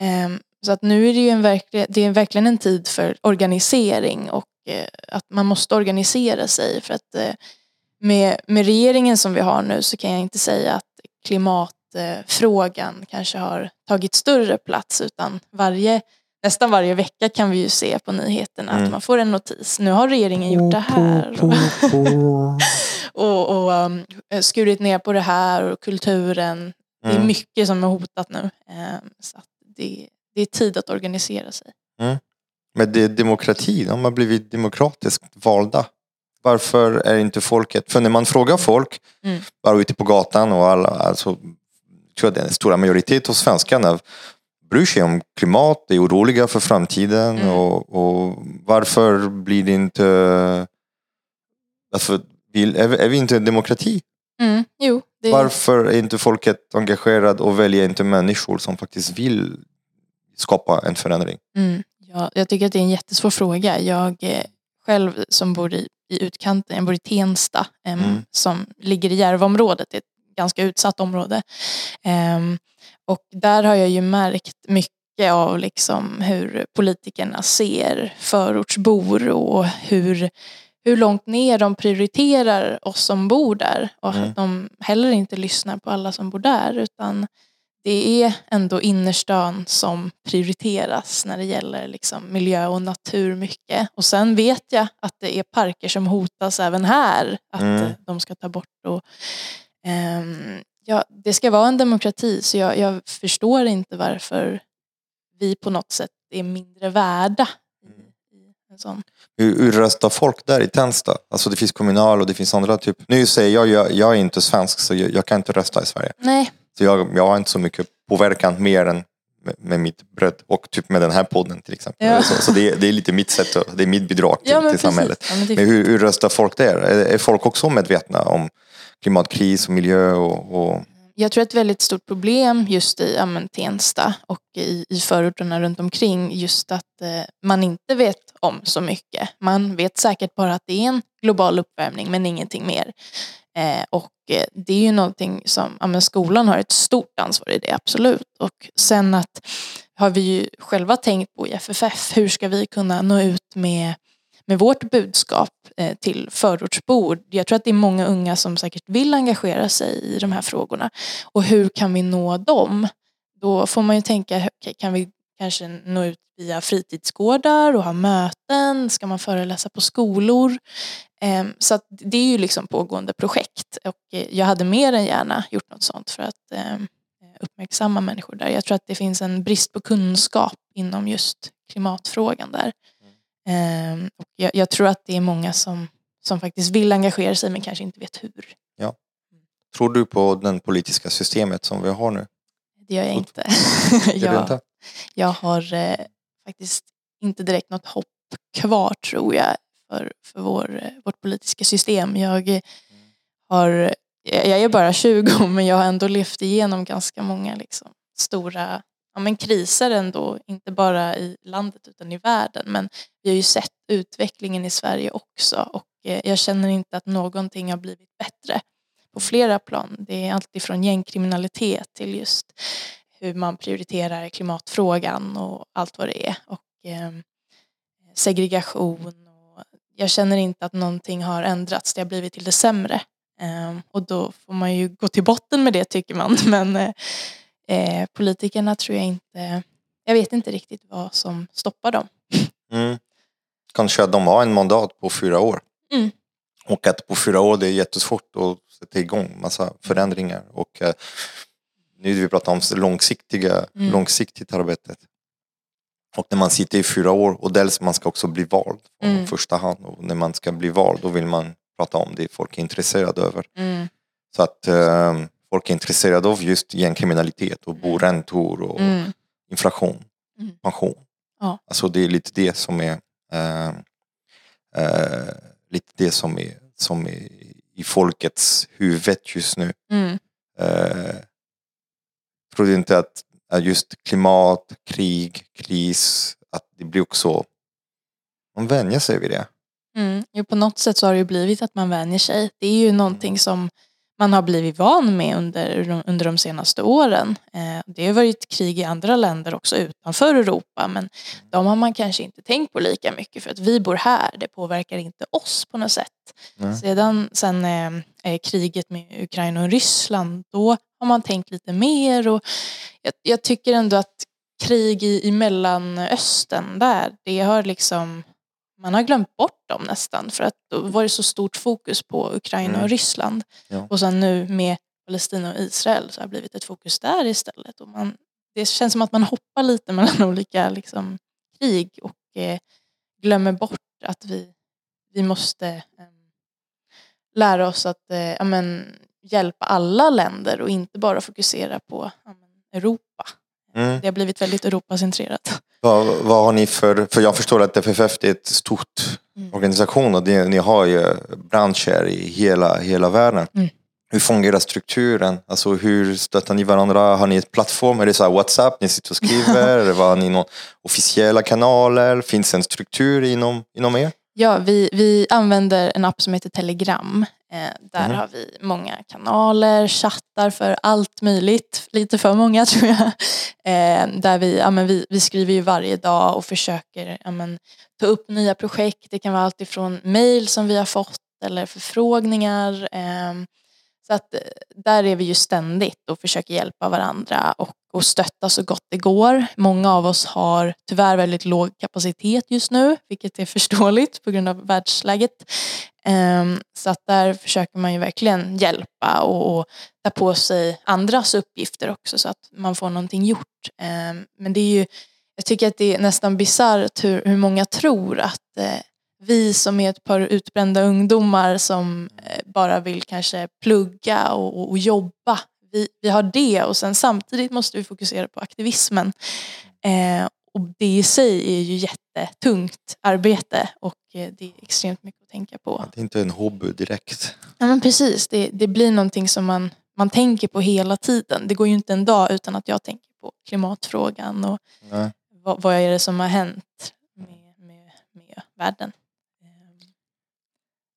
Speaker 2: Ehm, så att nu är det ju en verklig, det är verkligen en tid för organisering och eh, att man måste organisera sig för att eh, med, med regeringen som vi har nu så kan jag inte säga att klimatfrågan kanske har tagit större plats utan varje, nästan varje vecka kan vi ju se på nyheterna
Speaker 1: Mm.
Speaker 2: att man får en notis. Nu har regeringen gjort det här och, och um, skurit ner på det här och kulturen. Det är
Speaker 1: Mm.
Speaker 2: mycket som är hotat nu. Ehm, så att det, det är tid att organisera sig.
Speaker 1: Men det är demokrati, de har blivit demokratiskt valda. Varför är inte folket, för när man frågar folk,
Speaker 2: Mm.
Speaker 1: bara ute på gatan och alla, alltså, jag tror att den stora majoritet av svenskarna bryr sig om klimat, är oroliga för framtiden
Speaker 2: Mm.
Speaker 1: och, och varför blir det inte, alltså, vill, är, vi- är vi inte en demokrati?
Speaker 2: Mm, jo, det,
Speaker 1: Varför är inte folket engagerat och väljer inte människor som faktiskt vill skapa en förändring?
Speaker 2: Mm, ja, jag tycker att det är en jättesvår fråga. Jag eh, själv som bor i, i utkanten, jag bor i Tensta
Speaker 1: Mm.
Speaker 2: som ligger i Järvaområdet, det är ett ganska utsatt område. Och där har jag ju märkt mycket av liksom hur politikerna ser förortsbor och hur, hur långt ner de prioriterar oss som bor där och
Speaker 1: Mm.
Speaker 2: att de heller inte lyssnar på alla som bor där utan det är ändå innerstan som prioriteras när det gäller liksom miljö och natur mycket. Och sen vet jag att det är parker som hotas även här att
Speaker 1: Mm.
Speaker 2: de ska ta bort. Och, ehm, ja, det ska vara en demokrati så jag, jag förstår inte varför vi på något sätt är mindre värda.
Speaker 1: Mm. Hur, hur röstar folk där i Tensta? Alltså det finns kommunal och det finns andra typ. Nu säger jag, jag, jag är inte svensk så jag, jag kan inte rösta i Sverige.
Speaker 2: Nej,
Speaker 1: Så jag, jag har inte så mycket påverkan mer än med, med mitt bröd och typ med den här podden till exempel.
Speaker 2: Ja.
Speaker 1: Så, så det, det är lite mitt sätt, det är mitt bidrag till,
Speaker 2: Ja,
Speaker 1: till samhället.
Speaker 2: Ja, men
Speaker 1: Men hur, hur röstar folk där? Är, är folk också medvetna om klimatkris och miljö och, och
Speaker 2: Jag tror ett väldigt stort problem just i ja, men, Tensta och i, i förorterna runt omkring just att eh, man inte vet om så mycket. Man vet säkert bara att det är en global uppvärmning men ingenting mer. Eh, och eh, det är ju någonting som ja, men skolan har ett stort ansvar i det, absolut. Och sen att har vi ju själva tänkt på i FFF, hur ska vi kunna nå ut med med vårt budskap eh, till förortsbor. Jag tror att det är många unga som säkert vill engagera sig i de här frågorna. Och hur kan vi nå dem? Då får man ju tänka, okay, kan vi kanske nå ut via fritidsgårdar och ha möten? Ska man föreläsa på skolor? Eh, så det är ju liksom pågående projekt. Och eh, jag hade mer än gärna gjort något sånt för att eh, uppmärksamma människor där. Jag tror att det finns en brist på kunskap inom just klimatfrågan där. Ehm, och jag, jag tror att det är många som, som faktiskt vill engagera sig men kanske inte vet hur.
Speaker 1: tror du på det politiska systemet som vi har nu?
Speaker 2: Det gör jag inte. Jag,
Speaker 1: inte?
Speaker 2: Jag har eh, faktiskt inte direkt något hopp kvar tror jag för, för vår, eh, vårt politiska system. Jag eh, har, jag jag är bara 20 men jag har ändå levt igenom ganska många liksom, stora ja, men kriser ändå, inte bara i landet utan i världen. Men vi har ju sett utvecklingen i Sverige också och eh, jag känner inte att någonting har blivit bättre på flera plan. Det är allt ifrån gängkriminalitet till just hur man prioriterar klimatfrågan och allt vad det är. Och eh, segregation. Och jag känner inte att någonting har ändrats. Det har blivit till det sämre. Eh, och då får man ju gå till botten med det tycker man. Men eh, politikerna tror jag inte... Jag vet inte riktigt vad som stoppar dem.
Speaker 1: Mm. Kanske att de har en mandat på fyra år.
Speaker 2: Mm.
Speaker 1: Och att på fyra år det är jättesvårt att sätta igång massa förändringar. Och eh, nu vi pratar om långsiktiga,
Speaker 2: Mm.
Speaker 1: långsiktigt arbetet. Och när man sitter i fyra år och dels man ska också bli vald i
Speaker 2: Mm.
Speaker 1: första hand. Och när man ska bli vald då vill man prata om det folk är intresserade över.
Speaker 2: Mm.
Speaker 1: Så att eh, folk är intresserade av just gängkriminalitet och boräntor och
Speaker 2: Mm.
Speaker 1: inflation,
Speaker 2: Mm.
Speaker 1: pension.
Speaker 2: Ja.
Speaker 1: Alltså det är lite det som är eh, eh, lite det som är, som är i folkets huvud just nu.
Speaker 2: Mm.
Speaker 1: Du inte att att just klimat, krig, kris, att det blir också man vänjer sig vid det.
Speaker 2: Mm. Jo, på något sätt så har det ju blivit att man vänjer sig. Det är ju någonting som man har blivit van med under, de- under de senaste åren. Eh, det har varit krig i andra länder också utanför Europa men de har man kanske inte tänkt på lika mycket för att vi bor här. Det påverkar inte oss på något sätt.
Speaker 1: Nej.
Speaker 2: Sedan sen, eh, eh, kriget med Ukraina och Ryssland då har man tänkt lite mer och jag, jag tycker ändå att krig i, i Mellanöstern där, det har liksom man har glömt bort dem nästan för att då var det så stort fokus på Ukraina
Speaker 1: Mm.
Speaker 2: och Ryssland.
Speaker 1: Ja.
Speaker 2: Och sen nu med Palestina och Israel så har det blivit ett fokus där istället. Och man, det känns som att man hoppar lite mellan olika liksom, krig och eh, glömmer bort att vi, vi måste eh, lära oss att eh, ja, men, hjälpa alla länder och inte bara fokusera på ja, men, Europa.
Speaker 1: Mm.
Speaker 2: Det har blivit väldigt Europacentrerat.
Speaker 1: Vad, vad har ni för, för jag förstår att FFF är ett stort
Speaker 2: Mm.
Speaker 1: organisation och det, ni har ju branscher i hela, hela världen.
Speaker 2: Mm.
Speaker 1: Hur fungerar strukturen? Alltså hur stöttar ni varandra? Har ni ett plattform? Är det så WhatsApp ni sitter och skriver? Eller har ni någon officiella kanaler? Finns det en struktur inom, inom er?
Speaker 2: Ja, vi, vi använder en app som heter Telegram. Eh, där
Speaker 1: Mhm.
Speaker 2: har vi många kanaler, chattar för allt möjligt. Lite för många tror jag. Eh, där vi, ja, men vi, vi skriver ju varje dag och försöker ja, men, ta upp nya projekt. Det kan vara allt ifrån mejl som vi har fått eller förfrågningar. Eh, så att där är vi ju ständigt och försöker hjälpa varandra och, och stötta så gott det går. Många av oss har tyvärr väldigt låg kapacitet just nu, vilket är förståeligt på grund av världsläget. Ehm, så att där försöker man ju verkligen hjälpa och, ta på sig andras uppgifter också så att man får någonting gjort. Ehm, men det är ju, jag tycker att det är nästan bisarrt hur, hur många tror att eh, vi som är ett par utbrända ungdomar som eh, bara vill kanske plugga och, och, och jobba, vi, vi har det och sen samtidigt måste vi fokusera på aktivismen. Eh, och det i sig är ju jättetungt arbete och eh, det är extremt mycket att tänka på.
Speaker 1: Det är inte en hobby direkt.
Speaker 2: Ja men precis, det, det blir någonting som man, man tänker på hela tiden. Det går ju inte en dag utan att jag tänker på klimatfrågan och
Speaker 1: Nej.
Speaker 2: vad, vad är det som har hänt med, med, med världen. Ehm,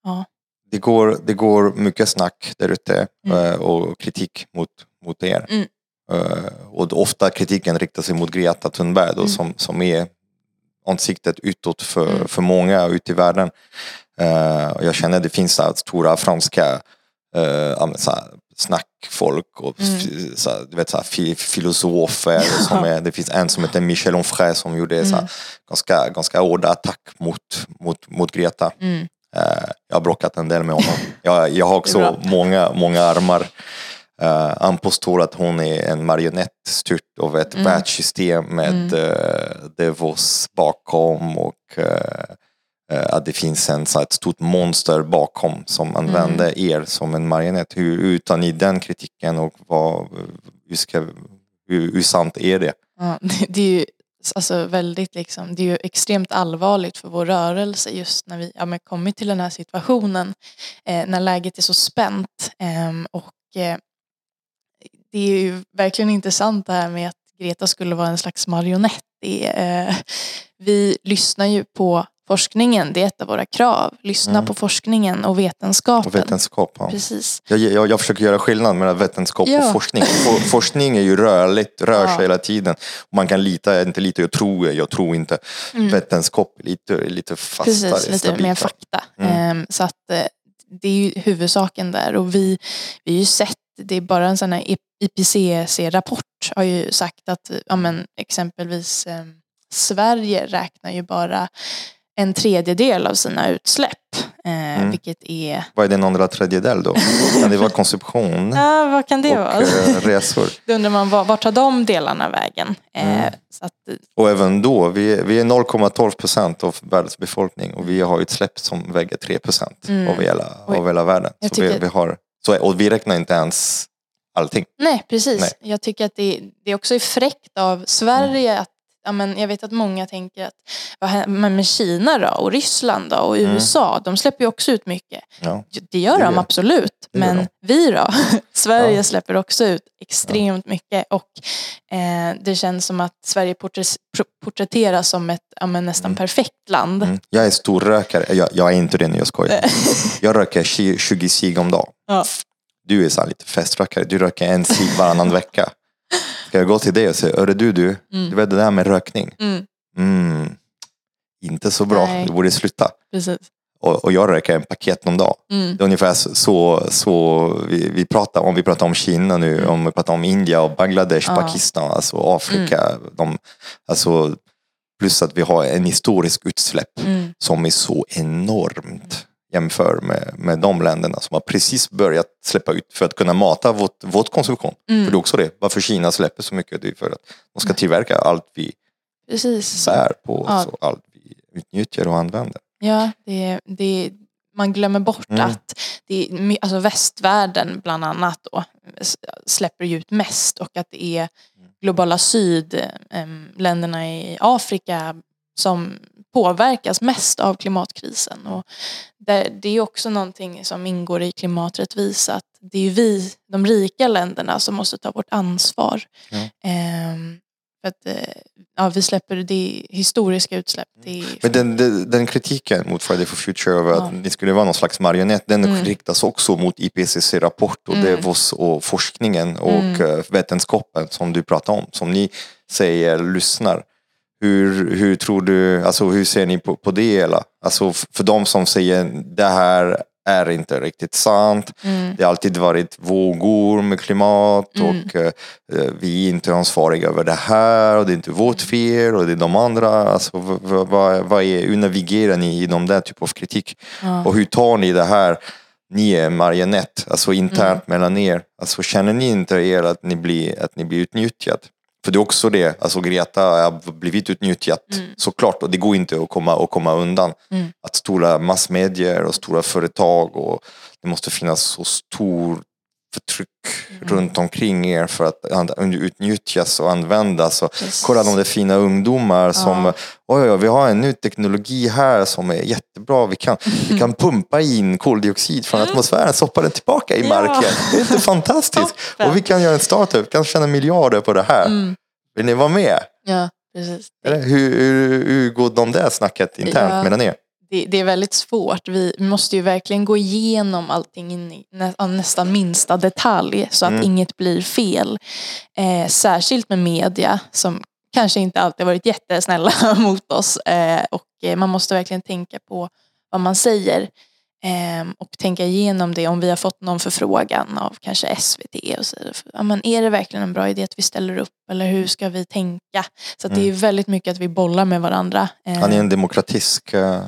Speaker 2: Ja.
Speaker 1: Det går, det går mycket snack där ute
Speaker 2: Mm.
Speaker 1: eh, och kritik mot, mot er.
Speaker 2: Mm.
Speaker 1: Eh, Och ofta kritiken riktar sig mot Greta Thunberg då,
Speaker 2: Mm.
Speaker 1: som, som är ansiktet utåt för,
Speaker 2: Mm.
Speaker 1: för många ute i världen. Eh, och jag känner att det finns så stora franska uh, så snackfolk och
Speaker 2: Mm.
Speaker 1: så du vet, så här, fi, filosofer. Som är, det finns en som heter Michel Onfray som gjorde så
Speaker 2: Mm.
Speaker 1: ganska, ganska hårda attack mot, mot, mot Greta.
Speaker 2: Mm.
Speaker 1: Eh, jag har bråkat en del med honom. Jag, jag har också många, många armar. Uh, han påstår att hon är en marionett styrt av ett
Speaker 2: Mm.
Speaker 1: världssystem med
Speaker 2: Mm.
Speaker 1: eh, Davos bakom och eh, att det finns en, så ett stort monster bakom som använder
Speaker 2: Mm.
Speaker 1: er som en marionett. Hur, tar ni den kritiken och vad, hur, ska, hur, hur sant är det?
Speaker 2: Ja, det, det är ju alltså väldigt liksom, det är ju extremt allvarligt för vår rörelse just när vi ja, men kommit till den här situationen. Eh, när läget är så spänt. Eh, och eh, det är ju verkligen intressant det här med att Greta skulle vara en slags marionett. Det eh, vi lyssnar ju på forskningen, det är ett av våra krav. Lyssna
Speaker 1: Mm.
Speaker 2: på forskningen och vetenskapen.
Speaker 1: Och vetenskap? Ja.
Speaker 2: Precis.
Speaker 1: Jag, jag, jag försöker göra skillnad mellan vetenskap
Speaker 2: Ja.
Speaker 1: och forskning. For, forskning är ju rörligt, rör sig
Speaker 2: Ja.
Speaker 1: hela tiden. Man kan lita, inte lita, jag tror, jag tror inte.
Speaker 2: Mm.
Speaker 1: Vetenskap är lite, lite fastare,
Speaker 2: Precis, lite
Speaker 1: stabilare.
Speaker 2: mer fakta.
Speaker 1: Mm.
Speaker 2: Ehm, så att eh, det är ju huvudsaken där och vi, vi har ju sett, det är bara en sån här IPCC-rapport har ju sagt att ja, men, exempelvis eh, Sverige räknar ju bara en tredjedel av sina utsläpp. Eh,
Speaker 1: Mm.
Speaker 2: Vilket är,
Speaker 1: Vad är den andra tredjedel då? Kan det vara konsumtion
Speaker 2: ja vad kan det
Speaker 1: och
Speaker 2: vara?
Speaker 1: eh, resor?
Speaker 2: Då undrar man var- vart tar de delarna vägen? Eh,
Speaker 1: Mm.
Speaker 2: att,
Speaker 1: Och även då, vi är, vi är 0,12 procent av världens befolkning och vi har utsläpp som väger 3 procent
Speaker 2: Mm.
Speaker 1: av, hela, av hela världen. Så vi,
Speaker 2: tycker-
Speaker 1: vi har, så, och vi räknar inte ens allting.
Speaker 2: Nej, precis.
Speaker 1: Nej.
Speaker 2: Jag tycker att det, det också är fräckt av Sverige att Ja, men jag vet att många tänker att vad händer med Kina då och Ryssland då och
Speaker 1: Mm.
Speaker 2: USA, de släpper ju också ut mycket.
Speaker 1: Ja.
Speaker 2: Det gör
Speaker 1: Det
Speaker 2: de
Speaker 1: gör-
Speaker 2: absolut,
Speaker 1: det
Speaker 2: men vi då? Sverige
Speaker 1: Ja.
Speaker 2: släpper också ut extremt mycket och eh, det känns som att Sverige porträtteras som ett ja, nästan
Speaker 1: Mm.
Speaker 2: perfekt land.
Speaker 1: Mm. Jag är storrökare. Jag, jag är inte det nu, jag skojar. Jag röker 20 20 cigg om dagen.
Speaker 2: Ja.
Speaker 1: Du är så lite feströkare. Du röker en cigg varannan vecka. Ska jag gå till dig och säga, hörru du, du,
Speaker 2: Mm.
Speaker 1: du vet det där med rökning.
Speaker 2: Mm,
Speaker 1: Mm, inte så bra,
Speaker 2: Nej.
Speaker 1: du borde sluta.
Speaker 2: precis.
Speaker 1: Och, och jag röker en paket om dagen.
Speaker 2: Mm.
Speaker 1: Det är ungefär så, så, vi, vi pratar om. Vi pratar om Kina nu,
Speaker 2: Mm.
Speaker 1: om vi pratar om India och Bangladesh.
Speaker 2: Mm.
Speaker 1: Pakistan, alltså Afrika. De, alltså, plus att vi har en historisk utsläpp
Speaker 2: Mm.
Speaker 1: som är så enormt jämför med, med de länderna som har precis börjat släppa ut för att kunna mata vårt, vårt konsumtion.
Speaker 2: Mm.
Speaker 1: För det är också det, varför Kina släpper så mycket, det är för att de ska tillverka allt vi
Speaker 2: Precis.
Speaker 1: Bär på,
Speaker 2: Ja.
Speaker 1: så allt vi utnyttjar och använder.
Speaker 2: Ja, det, det, man glömmer bort
Speaker 1: Mm.
Speaker 2: att det, alltså västvärlden bland annat då, släpper ut mest och att det är globala syd, em, länderna i Afrika som påverkas mest av klimatkrisen. Och det, är också någonting som ingår i klimaträttvisa, att det är vi, de rika länderna, som måste ta vårt ansvar.
Speaker 1: Ja.
Speaker 2: Em, för att, eh, ja, vi släpper det historiska utsläpp. Det
Speaker 1: Men den, den, den kritiken mot Friday for Future över
Speaker 2: Ja.
Speaker 1: att ni skulle vara någon slags marionett, den
Speaker 2: Mm.
Speaker 1: riktas också mot IPCC-rapport och
Speaker 2: Mm.
Speaker 1: Davos och forskningen och
Speaker 2: Mm.
Speaker 1: eh, vetenskapen som du pratar om, som ni säger lyssnar. Hur, hur tror du, alltså hur ser ni på, på det hela? Alltså för de som säger det här är inte riktigt sant.
Speaker 2: mm.
Speaker 1: Det har alltid varit vågor med klimat
Speaker 2: Mm.
Speaker 1: och eh, eh, vi är inte ansvariga över det här och det är inte vårt fel och det är de andra. Alltså, vad, vad är, hur navigerar ni i de där typ av kritik?
Speaker 2: Ja.
Speaker 1: Och hur tar ni det här? Ni är marionett, alltså internt
Speaker 2: Mm.
Speaker 1: mellan er. Alltså, känner ni inte er att ni blir, att ni blir utnyttjad? För det är också det, alltså Greta har blivit utnyttjad
Speaker 2: Mm.
Speaker 1: såklart och det går inte att komma, att komma undan.
Speaker 2: Mm.
Speaker 1: Att stora massmedier och stora företag och det måste finnas så stor förtryck runt omkring er för att utnyttjas och användas. Och
Speaker 2: Precis.
Speaker 1: kolla de där fina ungdomar som,
Speaker 2: Ja.
Speaker 1: oj, oj, vi har en ny teknologi här som är jättebra. Vi kan, vi kan pumpa in koldioxid från atmosfären, stoppa den tillbaka i
Speaker 2: Mm. Ja.
Speaker 1: marken. Det är inte fantastiskt? Och vi kan göra en startup, kan tjäna miljarder på det här.
Speaker 2: Mm.
Speaker 1: Vill ni vara med?
Speaker 2: Ja, precis.
Speaker 1: Eller hur, hur, hur går de där snacket internt
Speaker 2: Ja.
Speaker 1: mellan er?
Speaker 2: Det, det är väldigt svårt. Vi måste ju verkligen gå igenom allting in i nä, nästan minsta detalj så att
Speaker 1: Mm.
Speaker 2: inget blir fel. Eh, särskilt med media som kanske inte alltid varit jättesnälla mot oss. Eh, och eh, man måste verkligen tänka på vad man säger. Eh, och tänka igenom det om vi har fått någon förfrågan av kanske SVT. Och så, ja, men är det verkligen en bra idé att vi ställer upp eller hur ska vi tänka? Så att det är väldigt mycket att vi bollar med varandra.
Speaker 1: Har ni en demokratisk eh,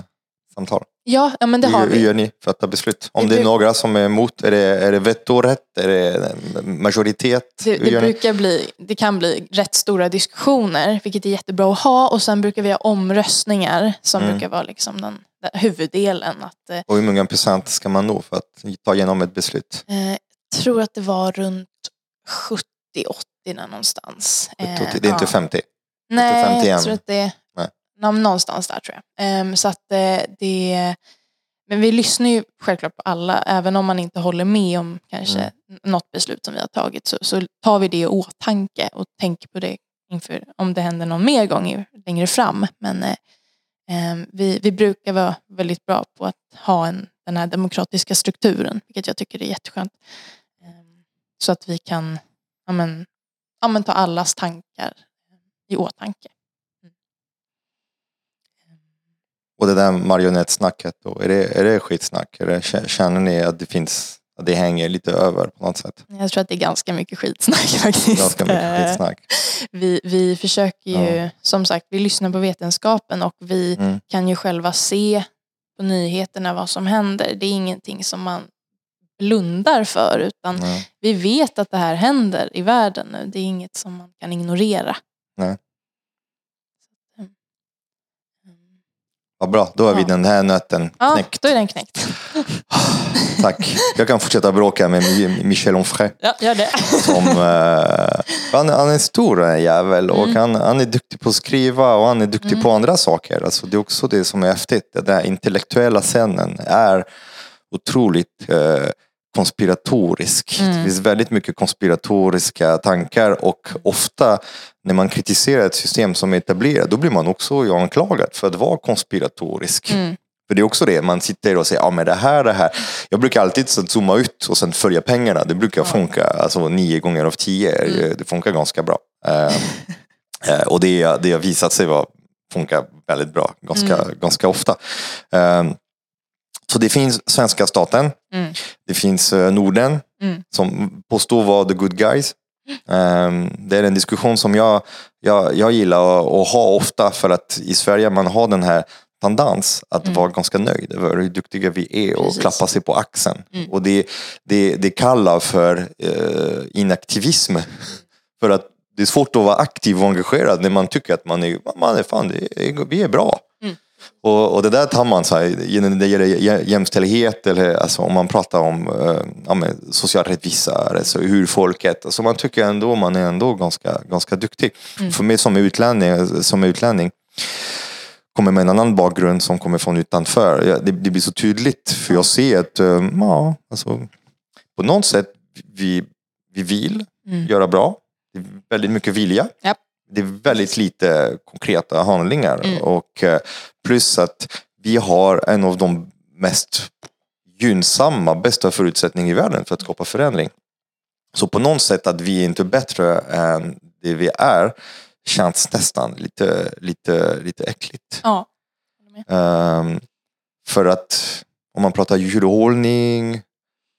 Speaker 1: samtal?
Speaker 2: ja, ja, men det har
Speaker 1: hur, hur
Speaker 2: vi.
Speaker 1: gör ni för att ta beslut? Om
Speaker 2: Det
Speaker 1: det är några som är emot, är det, är det vetorätt? Är det majoritet?
Speaker 2: Det,
Speaker 1: hur
Speaker 2: det,
Speaker 1: ni?
Speaker 2: brukar bli, det kan bli rätt stora diskussioner, vilket är jättebra att ha. Och sen brukar vi ha omröstningar som
Speaker 1: Mm.
Speaker 2: brukar vara liksom den, den huvuddelen. Att, eh,
Speaker 1: Och hur många procent ska man nå för att ta igenom ett beslut?
Speaker 2: eh, jag tror att det var runt 70-80 där någonstans. Eh,
Speaker 1: det är inte
Speaker 2: ja.
Speaker 1: 50?
Speaker 2: Nej,
Speaker 1: 51.
Speaker 2: jag tror att det någonstans där tror jag. Ehm, så att eh, det men vi lyssnar ju självklart på alla, även om man inte håller med om kanske
Speaker 1: Mm.
Speaker 2: något beslut som vi har tagit så, så tar vi det i åtanke och tänker på det inför om det händer någon mer gång längre fram. Men eh, ehm, vi, vi brukar vara väldigt bra på att ha en, den här demokratiska strukturen, vilket jag tycker är jätteskönt. Ehm, så att vi kan ja, men, ja, men ta allas tankar i åtanke.
Speaker 1: Och det där marionettsnacket då, är det, är det skitsnack? Det, känner ni att det finns, att det hänger lite över på något sätt?
Speaker 2: Jag tror att det är ganska mycket skitsnack faktiskt.
Speaker 1: Ganska mycket skitsnack.
Speaker 2: Vi, vi försöker ju,
Speaker 1: Ja.
Speaker 2: som sagt, vi lyssnar på vetenskapen och vi
Speaker 1: Mm.
Speaker 2: kan ju själva se på nyheterna vad som händer. Det är ingenting som man blundar för utan
Speaker 1: Nej.
Speaker 2: vi vet att det här händer i världen nu. Det är inget som man kan ignorera.
Speaker 1: Nej. Vad bra, då har vi den här nöten
Speaker 2: Ja,
Speaker 1: knäckt.
Speaker 2: då är den knäckt.
Speaker 1: Tack. Jag kan fortsätta bråka med Mi- Michel Onfray.
Speaker 2: Ja, gör det.
Speaker 1: Som, eh, han, han är en stor jävel och
Speaker 2: Mm.
Speaker 1: han, han är duktig på att skriva och han är duktig på andra saker. Alltså, det är också det som är häftigt. Den där intellektuella scenen är otroligt eh, konspiratorisk.
Speaker 2: Mm.
Speaker 1: Det finns väldigt mycket konspiratoriska tankar och ofta när man kritiserar ett system som är etablerat då blir man också anklagad för att vara konspiratorisk.
Speaker 2: Mm.
Speaker 1: För det är också det, man sitter och säger, ja men det här, det här. Jag brukar alltid zooma ut och sen följa pengarna. Det brukar funka, alltså nio gånger av tio.
Speaker 2: Mm.
Speaker 1: Det funkar ganska bra. Eh, och det, det har visat sig vara, funka väldigt bra, ganska,
Speaker 2: Mm.
Speaker 1: ganska ofta. Eh, så det finns svenska staten,
Speaker 2: Mm.
Speaker 1: det finns eh, Norden
Speaker 2: Mm.
Speaker 1: som påstår vara the good guys. Ehm, det är en diskussion som jag, jag, jag gillar att, ha ofta för att i Sverige man har den här tendens att
Speaker 2: Mm.
Speaker 1: vara ganska nöjd över hur duktiga vi är och
Speaker 2: Precis.
Speaker 1: klappa sig på axeln.
Speaker 2: Mm.
Speaker 1: Och det, det, det kallar för eh, inaktivism. För att det är svårt att vara aktiv och engagerad när man tycker att man är, man är fan, är, vi är bra. Och, och det där tar man så här, när det gäller jä- jämställdhet eller alltså, om man pratar om eh, ja, social rättvisa, alltså, hur folket, alltså, man tycker ändå man är ändå ganska, ganska duktig.
Speaker 2: Mm.
Speaker 1: För mig som utlänning, som utlänning kommer med en annan bakgrund som kommer från utanför. Ja, Det, det blir så tydligt för jag ser att eh, ja, alltså, på något sätt vi, vi vill
Speaker 2: Mm.
Speaker 1: göra bra. Det är väldigt mycket vilja.
Speaker 2: Japp.
Speaker 1: Det är väldigt lite konkreta handlingar.
Speaker 2: Mm.
Speaker 1: Och eh, plus att vi har en av de mest gynnsamma, bästa förutsättningar i världen för att skapa förändring. Så på något sätt att vi är inte bättre än det vi är känns nästan lite, lite, lite äckligt.
Speaker 2: Ja.
Speaker 1: Ehm, för att om man pratar djurhållning,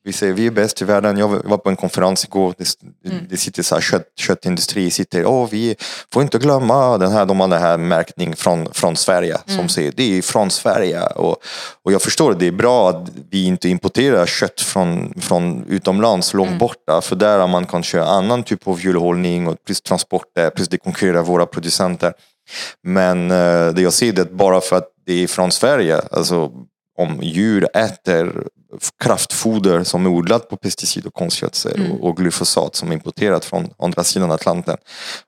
Speaker 1: vi säger vi är bäst i världen. Jag var på en konferens igår, det,
Speaker 2: Mm.
Speaker 1: det sitter så här kött, köttindustri, sitter, åh vi får inte glömma den här, de har den här märkning från, från Sverige som
Speaker 2: Mm.
Speaker 1: säger det är från Sverige. Och, och jag förstår det är bra att vi inte importerar kött från, från utomlands långt
Speaker 2: Mm.
Speaker 1: borta för där har man kanske annan typ av djurhållning och plus transporter, plus det konkurrerar våra producenter. Men eh, det jag ser det att bara för att det är från Sverige, alltså om djur äter kraftfoder som är odlat på pesticid och konstgödsel
Speaker 2: Mm.
Speaker 1: och, och glyfosat som är importerat från andra sidan Atlanten.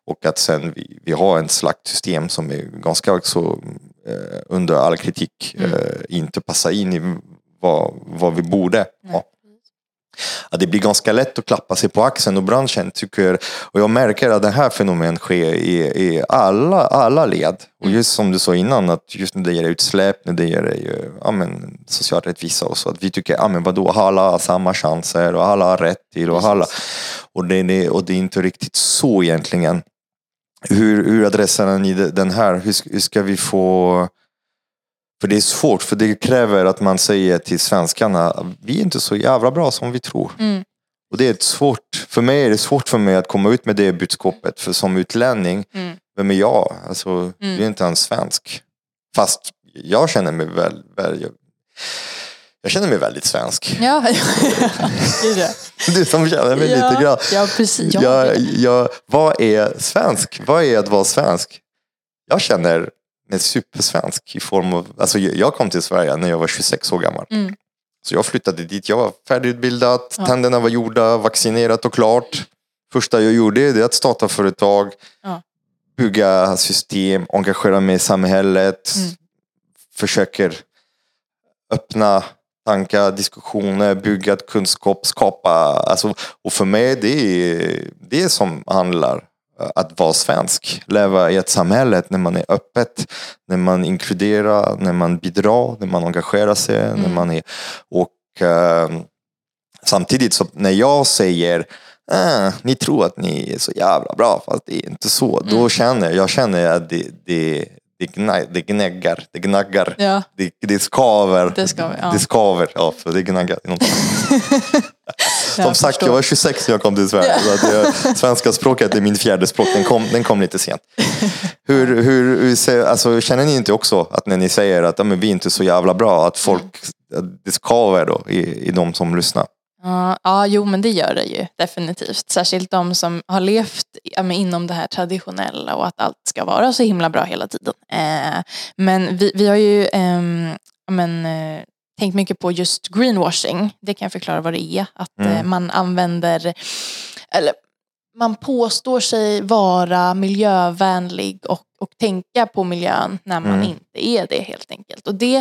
Speaker 1: Och att sen vi, vi har ett slaktsystem som är ganska också, eh, under all kritik
Speaker 2: Mm.
Speaker 1: eh, inte passar in i vad, vad vi borde ha. Att det blir ganska lätt att klappa sig på axeln och branschen tycker, och jag märker att det här fenomenet sker i, i alla, alla led. Och
Speaker 2: Mm.
Speaker 1: just som du sa innan, att just när det gäller utsläpp, när det gäller ju, ja, men, social rättvisa och så, att vi tycker, ja men vadå, har alla samma chanser och alla har rätt till och alla. Och det, och det är inte riktigt så egentligen. Hur, hur adresserar ni den här? Hur, hur ska vi få... För det är svårt, för det kräver att man säger till svenskarna, vi är inte så jävla bra som vi tror.
Speaker 2: Mm.
Speaker 1: Och det är ett svårt, för mig är det svårt för mig att komma ut med det budskapet. För som utlänning,
Speaker 2: Mm.
Speaker 1: vem är jag? Alltså, jag är inte en svensk. Fast jag känner mig väl, väl jag, jag känner mig väldigt svensk.
Speaker 2: Ja, Gud, ja.
Speaker 1: Du som känner mig
Speaker 2: ja.
Speaker 1: lite grann.
Speaker 2: Ja, precis. Ja,
Speaker 1: Jag, jag, vad är svensk? Vad är att vara svensk? Jag känner mig supersvensk i form av, alltså jag kom till Sverige när jag var 26 år gammal.
Speaker 2: Mm.
Speaker 1: Så jag flyttade dit, jag var färdigutbildad,
Speaker 2: Ja.
Speaker 1: tänderna var gjorda, vaccinerat och klart. Första jag gjorde det är att starta företag,
Speaker 2: Ja.
Speaker 1: bygga system, engagera mig i samhället,
Speaker 2: Mm.
Speaker 1: försöker öppna tankar, diskussioner, bygga kunskap, skapa. Alltså, och för mig det är det som handlar att vara svensk. Leva i ett samhälle när man är öppet, när man inkluderar, när man bidrar, när man engagerar sig. När
Speaker 2: Mm.
Speaker 1: man är, och eh, samtidigt så när jag säger ah, ni tror att ni är så jävla bra fast det är inte så. Då
Speaker 2: Mm.
Speaker 1: känner jag känner att det, det, det, gnag, det gnäggar, det gnaggar.
Speaker 2: ja.
Speaker 1: Det, det skaver.
Speaker 2: Det skaver, ja.
Speaker 1: Det skaver, ja, för det gnaggar. Som
Speaker 2: Jag
Speaker 1: sagt,
Speaker 2: förstår.
Speaker 1: jag var 26 när jag kom till Sverige. Så att jag, svenska språket är min fjärde språk. Den kom, den kom lite sent. Hur, hur, alltså, känner ni inte också att när ni säger att ja, men vi är inte så jävla bra, att folk, att det skaver då i, i de som lyssnar?
Speaker 2: Ja, ja, jo men det gör det ju definitivt. Särskilt de som har levt ja, inom det här traditionella och att allt ska vara så himla bra hela tiden. Eh, men vi, vi har ju ja, men, eh, tänkt mycket på just greenwashing. Det kan jag förklara vad det är. Att
Speaker 1: Mm.
Speaker 2: eh, man använder, eller man påstår sig vara miljövänlig och, och tänka på miljön när man
Speaker 1: Mm.
Speaker 2: inte är det helt enkelt. Och det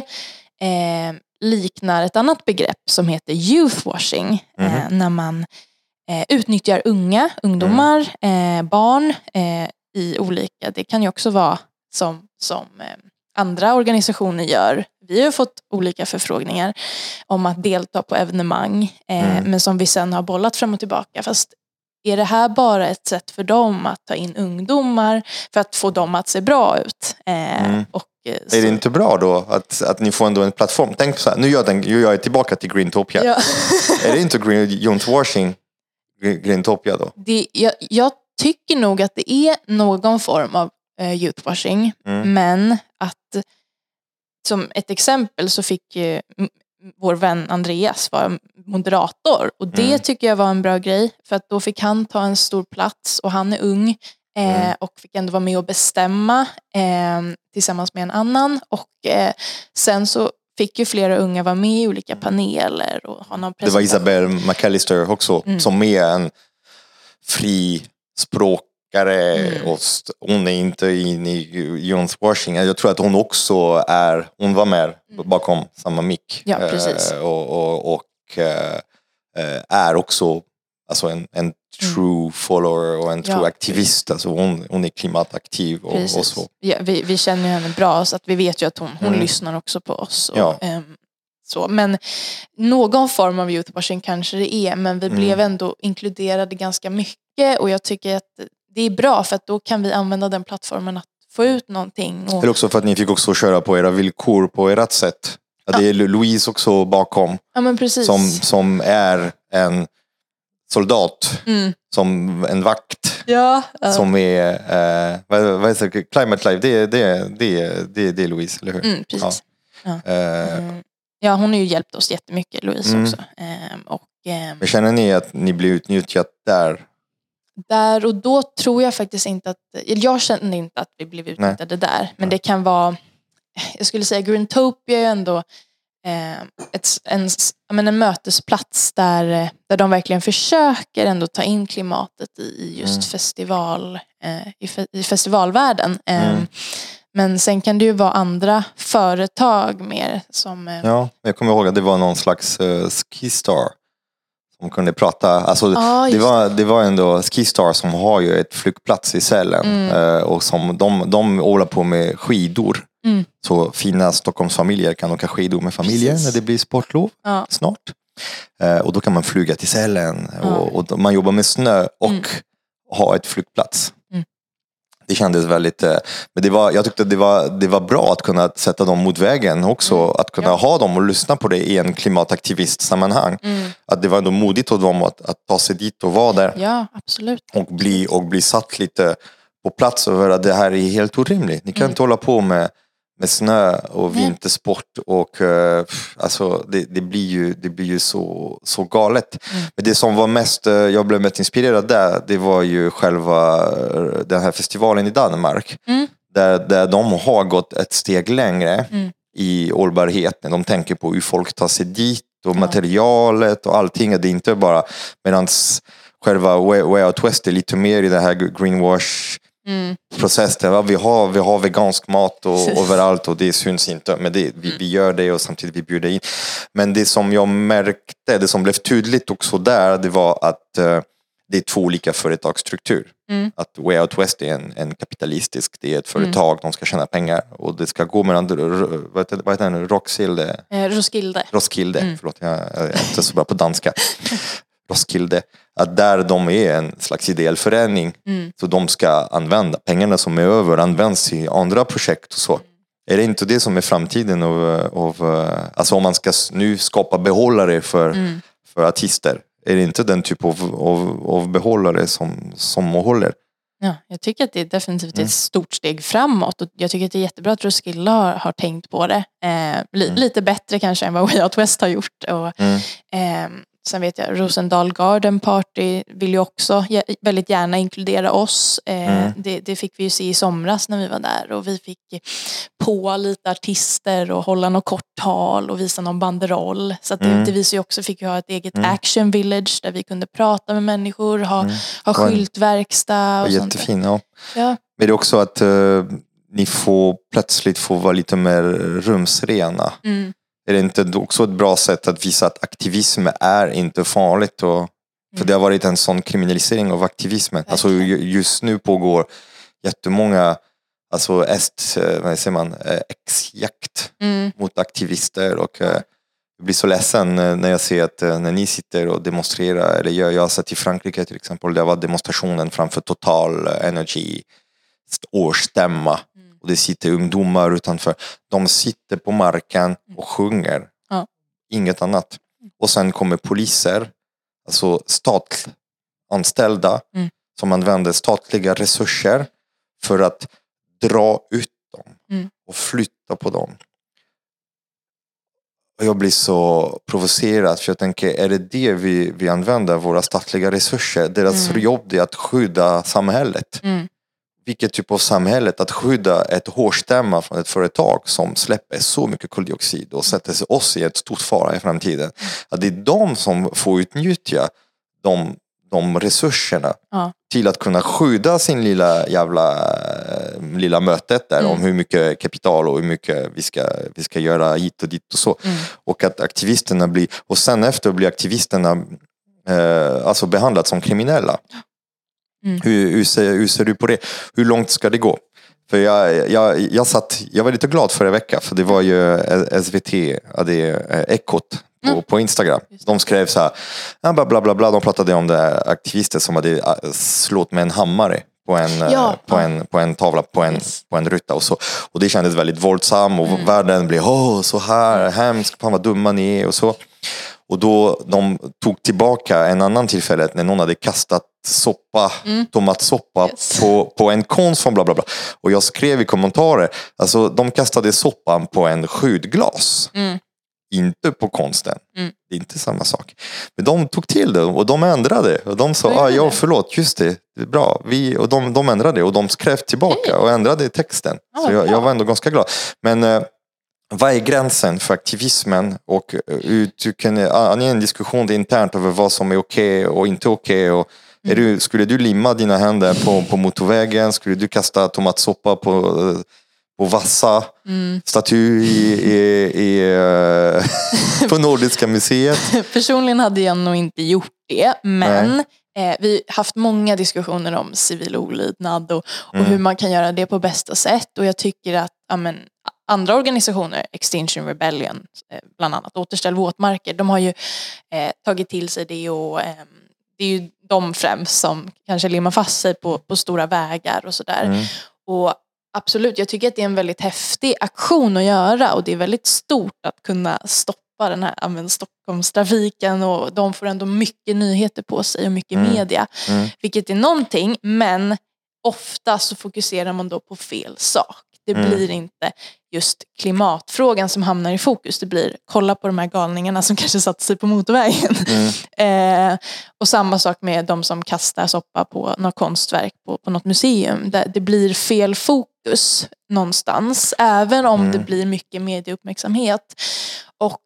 Speaker 2: eh, liknar ett annat begrepp som heter youthwashing. Eh,
Speaker 1: Mhm.
Speaker 2: när man eh, utnyttjar unga, ungdomar, eh, barn eh, i olika, det kan ju också vara som, som andra organisationer gör. Vi har fått olika förfrågningar om att delta på evenemang eh,
Speaker 1: Mm.
Speaker 2: men som vi sen har bollat fram och tillbaka. Fast är det här bara ett sätt för dem att ta in ungdomar för att få dem att se bra ut? Eh,
Speaker 1: Mm.
Speaker 2: och, eh,
Speaker 1: Är
Speaker 2: så-
Speaker 1: det inte bra då att, att ni får ändå en plattform? Tänk så här, nu gör jag, jag är tillbaka till Greentopia.
Speaker 2: Ja.
Speaker 1: Är det inte green, youthwashing Gre- Greentopia då?
Speaker 2: det, jag, jag tycker nog att det är någon form av eh, youthwashing.
Speaker 1: Mm.
Speaker 2: Men att som ett exempel så fick ju vår vän Andreas vara moderator. Och det
Speaker 1: Mm.
Speaker 2: tycker jag var en bra grej. För att då fick han ta en stor plats och han är ung. Eh,
Speaker 1: Mm.
Speaker 2: Och fick ändå vara med och bestämma eh, tillsammans med en annan. Och eh, sen så fick ju flera unga vara med i olika paneler. Och ha någon
Speaker 1: Det var. Isabel McAllister också
Speaker 2: Mm.
Speaker 1: som är en fri språkare.
Speaker 2: Mm.
Speaker 1: Och hon är inte inne i youthwashing. Jag tror att hon också är, hon var med bakom samma mick.
Speaker 2: Mm. Ja, precis.
Speaker 1: Eh, och och, och eh, eh, är också alltså en, en true follower och en true
Speaker 2: Mm. Ja.
Speaker 1: aktivist. Alltså hon, hon är klimataktiv och, och
Speaker 2: Precis.
Speaker 1: så.
Speaker 2: Ja, vi, vi känner henne bra så att vi vet ju att hon, hon
Speaker 1: Mm.
Speaker 2: lyssnar också på oss. Och,
Speaker 1: Ja.
Speaker 2: ehm, så. Men någon form av youthwashing kanske det är men vi
Speaker 1: Mm.
Speaker 2: blev ändå inkluderade ganska mycket och jag tycker att det är bra för att då kan vi använda den plattformen att få ut någonting. Och,
Speaker 1: Eller också för att ni fick också köra på era villkor på ert sätt. Att det är Louise också bakom.
Speaker 2: ja men
Speaker 1: som, som är en soldat,
Speaker 2: Mm.
Speaker 1: som en vakt,
Speaker 2: Ja, ja.
Speaker 1: som är, eh, vad, vad heter det, Climate Life, det, är- det, det, det, det är Louise, eller hur?
Speaker 2: Mm, precis.
Speaker 1: Eh,
Speaker 2: Mm. Ja, hon har ju hjälpt oss jättemycket, Louise
Speaker 1: Mm.
Speaker 2: också. Ehm, och, ehm,
Speaker 1: men känner ni att ni blir utnyttjat där?
Speaker 2: Där och då tror jag faktiskt inte att, jag känner inte att vi blev utnyttjade där. Men det kan vara, jag skulle säga Greentopia är ju ändå eh, ett, en, men en mötesplats där, eh, där de verkligen försöker ändå ta in klimatet i, i just
Speaker 1: Mm.
Speaker 2: festival, eh, i, fe, i festivalvärlden. Eh,
Speaker 1: Mm.
Speaker 2: Men sen kan det ju vara andra företag mer som... Eh,
Speaker 1: Ja, jag kommer ihåg att det var någon slags uh, skistar som kunde prata. Alltså,
Speaker 2: Ja,
Speaker 1: det, var, det var ändå Skistar som har ju ett flygplats i Sälen
Speaker 2: Mm.
Speaker 1: eh, och som, de, de håller på med skidor.
Speaker 2: Mm.
Speaker 1: Så fina Stockholmsfamiljer kan åka skidor med familjen
Speaker 2: Precis.
Speaker 1: när det blir sportlov
Speaker 2: Ja.
Speaker 1: snart. Eh, och då kan man flyga till Sälen och, och man jobbar med snö och
Speaker 2: Mm.
Speaker 1: ha ett flygplats. Det kändes väldigt, eh, men det var, jag tyckte det var, det var bra att kunna sätta dem mot vägen också.
Speaker 2: Mm.
Speaker 1: Att kunna
Speaker 2: Ja.
Speaker 1: ha dem och lyssna på det i en klimataktivistsammanhang.
Speaker 2: Mm.
Speaker 1: Att det var ändå modigt av dem att, att ta sig dit och vara där
Speaker 2: ja, absolut.
Speaker 1: och bli, och bli satt lite på plats över att det här är helt orimligt. Ni kan
Speaker 2: Mm.
Speaker 1: inte hålla på med, med snö och
Speaker 2: Nej.
Speaker 1: vintersport och eh, alltså, det, det blir ju, det blir ju så, så galet.
Speaker 2: Mm.
Speaker 1: Men det som var mest, eh, jag blev mest inspirerad där, det var ju själva eh, den här festivalen i Danmark.
Speaker 2: Mm.
Speaker 1: Där, där de har gått ett steg längre
Speaker 2: Mm.
Speaker 1: i hållbarhet när de tänker på hur folk tar sig dit och materialet och allting. Det är inte bara medan själva Way, Out West är lite mer i den här greenwash
Speaker 2: Mm.
Speaker 1: process där ja, vi, har, vi har vegansk mat och, överallt och det syns inte. Men det, vi, vi gör det och samtidigt vi bjuder in. Men det som jag märkte, det som blev tydligt också där, det var att eh, det är två olika företagsstruktur.
Speaker 2: Mm.
Speaker 1: Att Way Out West är en, en kapitalistisk, det är ett företag, de ska tjäna pengar och det ska gå mellan, vad heter, vad heter den, Rocksilde,
Speaker 2: Eh, Roskilde.
Speaker 1: Roskilde,
Speaker 2: Mm.
Speaker 1: förlåt jag, jag är inte så bra på danska. Roskilde, att där de är en slags ideell förening.
Speaker 2: Mm.
Speaker 1: Så de ska använda pengarna som är över, används i andra projekt och så. Är det inte det som är framtiden av, av alltså om man ska nu skapa behållare för,
Speaker 2: Mm.
Speaker 1: för artister? Är det inte den typ av, av, av behållare som, som håller?
Speaker 2: Ja, jag tycker att det är definitivt
Speaker 1: Mm.
Speaker 2: ett stort steg framåt och jag tycker att det är jättebra att Roskilde har, har tänkt på det. Eh, li,
Speaker 1: Mm.
Speaker 2: Lite bättre kanske än vad Way Out West har gjort. Och,
Speaker 1: Mm.
Speaker 2: eh, sen vet jag Rosendal Garden Party vill ju också väldigt gärna inkludera oss. Eh,
Speaker 1: Mm.
Speaker 2: det, det fick vi ju se i somras när vi var där och vi fick på lite artister och hålla något kort tal och visa någon banderoll. Så att det,
Speaker 1: Mm.
Speaker 2: det visar ju också, fick vi ha ett eget
Speaker 1: Mm.
Speaker 2: action village där vi kunde prata med människor, ha,
Speaker 1: Mm.
Speaker 2: ha skyltverkstad
Speaker 1: Och jättefin, ja.
Speaker 2: Ja.
Speaker 1: Men det är också att eh, ni får plötsligt få vara lite mer rumsrena.
Speaker 2: Mm.
Speaker 1: Är det inte också ett bra sätt att visa att aktivism är inte farligt? Och, för
Speaker 2: Mm.
Speaker 1: det har varit en sån kriminalisering av aktivismen. Alltså just nu pågår jättemånga alltså est, eh, vad säger man, eh, ex-jakt
Speaker 2: Mm.
Speaker 1: mot aktivister och eh, jag blir så ledsen när jag ser att när ni sitter och demonstrerar, eller jag, jag har sett i Frankrike till exempel, det var demonstrationen framför Total Energy årsstämma
Speaker 2: Mm.
Speaker 1: Och det sitter ungdomar utanför. De sitter på marken och sjunger.
Speaker 2: Ja.
Speaker 1: Inget annat. Och sen kommer poliser, alltså statsanställda
Speaker 2: Mm.
Speaker 1: som använder statliga resurser för att dra ut dem
Speaker 2: Mm.
Speaker 1: och flytta på dem. Och jag blir så provocerad för jag tänker, är det det vi, vi använder våra statliga resurser? Deras
Speaker 2: Mm.
Speaker 1: jobb är att skydda samhället
Speaker 2: Mm.
Speaker 1: Vilket typ av samhället att skydda ett hårstämma från ett företag som släpper så mycket koldioxid och sätter sig oss i ett stort fara i framtiden. Att det är de som får utnyttja de, de resurserna
Speaker 2: Ja.
Speaker 1: till att kunna skydda sin lilla jävla eh, lilla mötet där
Speaker 2: Mm.
Speaker 1: om hur mycket kapital och hur mycket vi ska, vi ska göra hit och dit och så.
Speaker 2: Mm.
Speaker 1: Och att aktivisterna blir, och sen efter blir aktivisterna eh, alltså behandlat som kriminella.
Speaker 2: Mm.
Speaker 1: Hur, hur, ser, hur ser du på det? Hur långt ska det gå? För jag, jag, jag, satt, jag var lite glad förra veckan för det var ju SVT, det är eh, Ekot på,
Speaker 2: Mm.
Speaker 1: på Instagram. De skrev så här, bla, bla bla bla, de pratade om det aktivister som hade äh, slått med en hammare på en, eh,
Speaker 2: Ja,
Speaker 1: på en, på en tavla, på en,
Speaker 2: Yes.
Speaker 1: på en ruta och så. Och det kändes väldigt våldsamt och
Speaker 2: Mm.
Speaker 1: världen blev, åh så här hemskt, fan vad dumma ni är och så. Och då de tog tillbaka en annan tillfälle när någon hade kastat soppa,
Speaker 2: Mm.
Speaker 1: tomatsoppa
Speaker 2: Yes.
Speaker 1: på, på en konst från bla bla bla. Och jag skrev i kommentarer, alltså de kastade soppan på en skjutglas.
Speaker 2: Mm.
Speaker 1: Inte på konsten.
Speaker 2: Mm.
Speaker 1: Det är inte samma sak. Men de tog till det och de ändrade. Och de sa, ah, ja förlåt, just det, det är bra. Vi, och de, de ändrade och de skrev tillbaka och ändrade texten.
Speaker 2: Ja,
Speaker 1: så jag, jag var ändå ganska glad. Men eh, vad är gränsen för aktivismen och du kan ange en diskussion internt över vad som är okej okay och inte okej. Okay du, skulle du limma dina händer på, på motorvägen? Skulle du kasta tomatsoppa på, på Vassa mm. staty i, i, i, eh, på Nordiska museet?
Speaker 2: Personligen hade jag nog inte gjort det, men eh, vi har haft många diskussioner om civil olydnad och, och mm. hur man kan göra det på bästa sätt. Och jag tycker att amen, andra organisationer, Extinction Rebellion eh, bland annat, Återställ våtmarker, de har ju eh, tagit till sig det och ehm, det är ju de främst som kanske limmar fast sig på, på stora vägar och sådär. Mm. Och absolut, jag tycker att det är en väldigt häftig aktion att göra och det är väldigt stort att kunna stoppa den här amen, Stockholmstrafiken och de får ändå mycket nyheter på sig och mycket mm. media. Mm. Vilket är någonting, men ofta så fokuserar man då på fel sak. Det mm. blir inte just klimatfrågan som hamnar i fokus. Det blir kolla på de här galningarna som kanske satte sig på motorvägen. Mm. eh, och samma sak med de som kastar soppa på något konstverk på, på något museum. Det, det blir fel fokus någonstans. Även om mm. det blir mycket medieuppmärksamhet. Och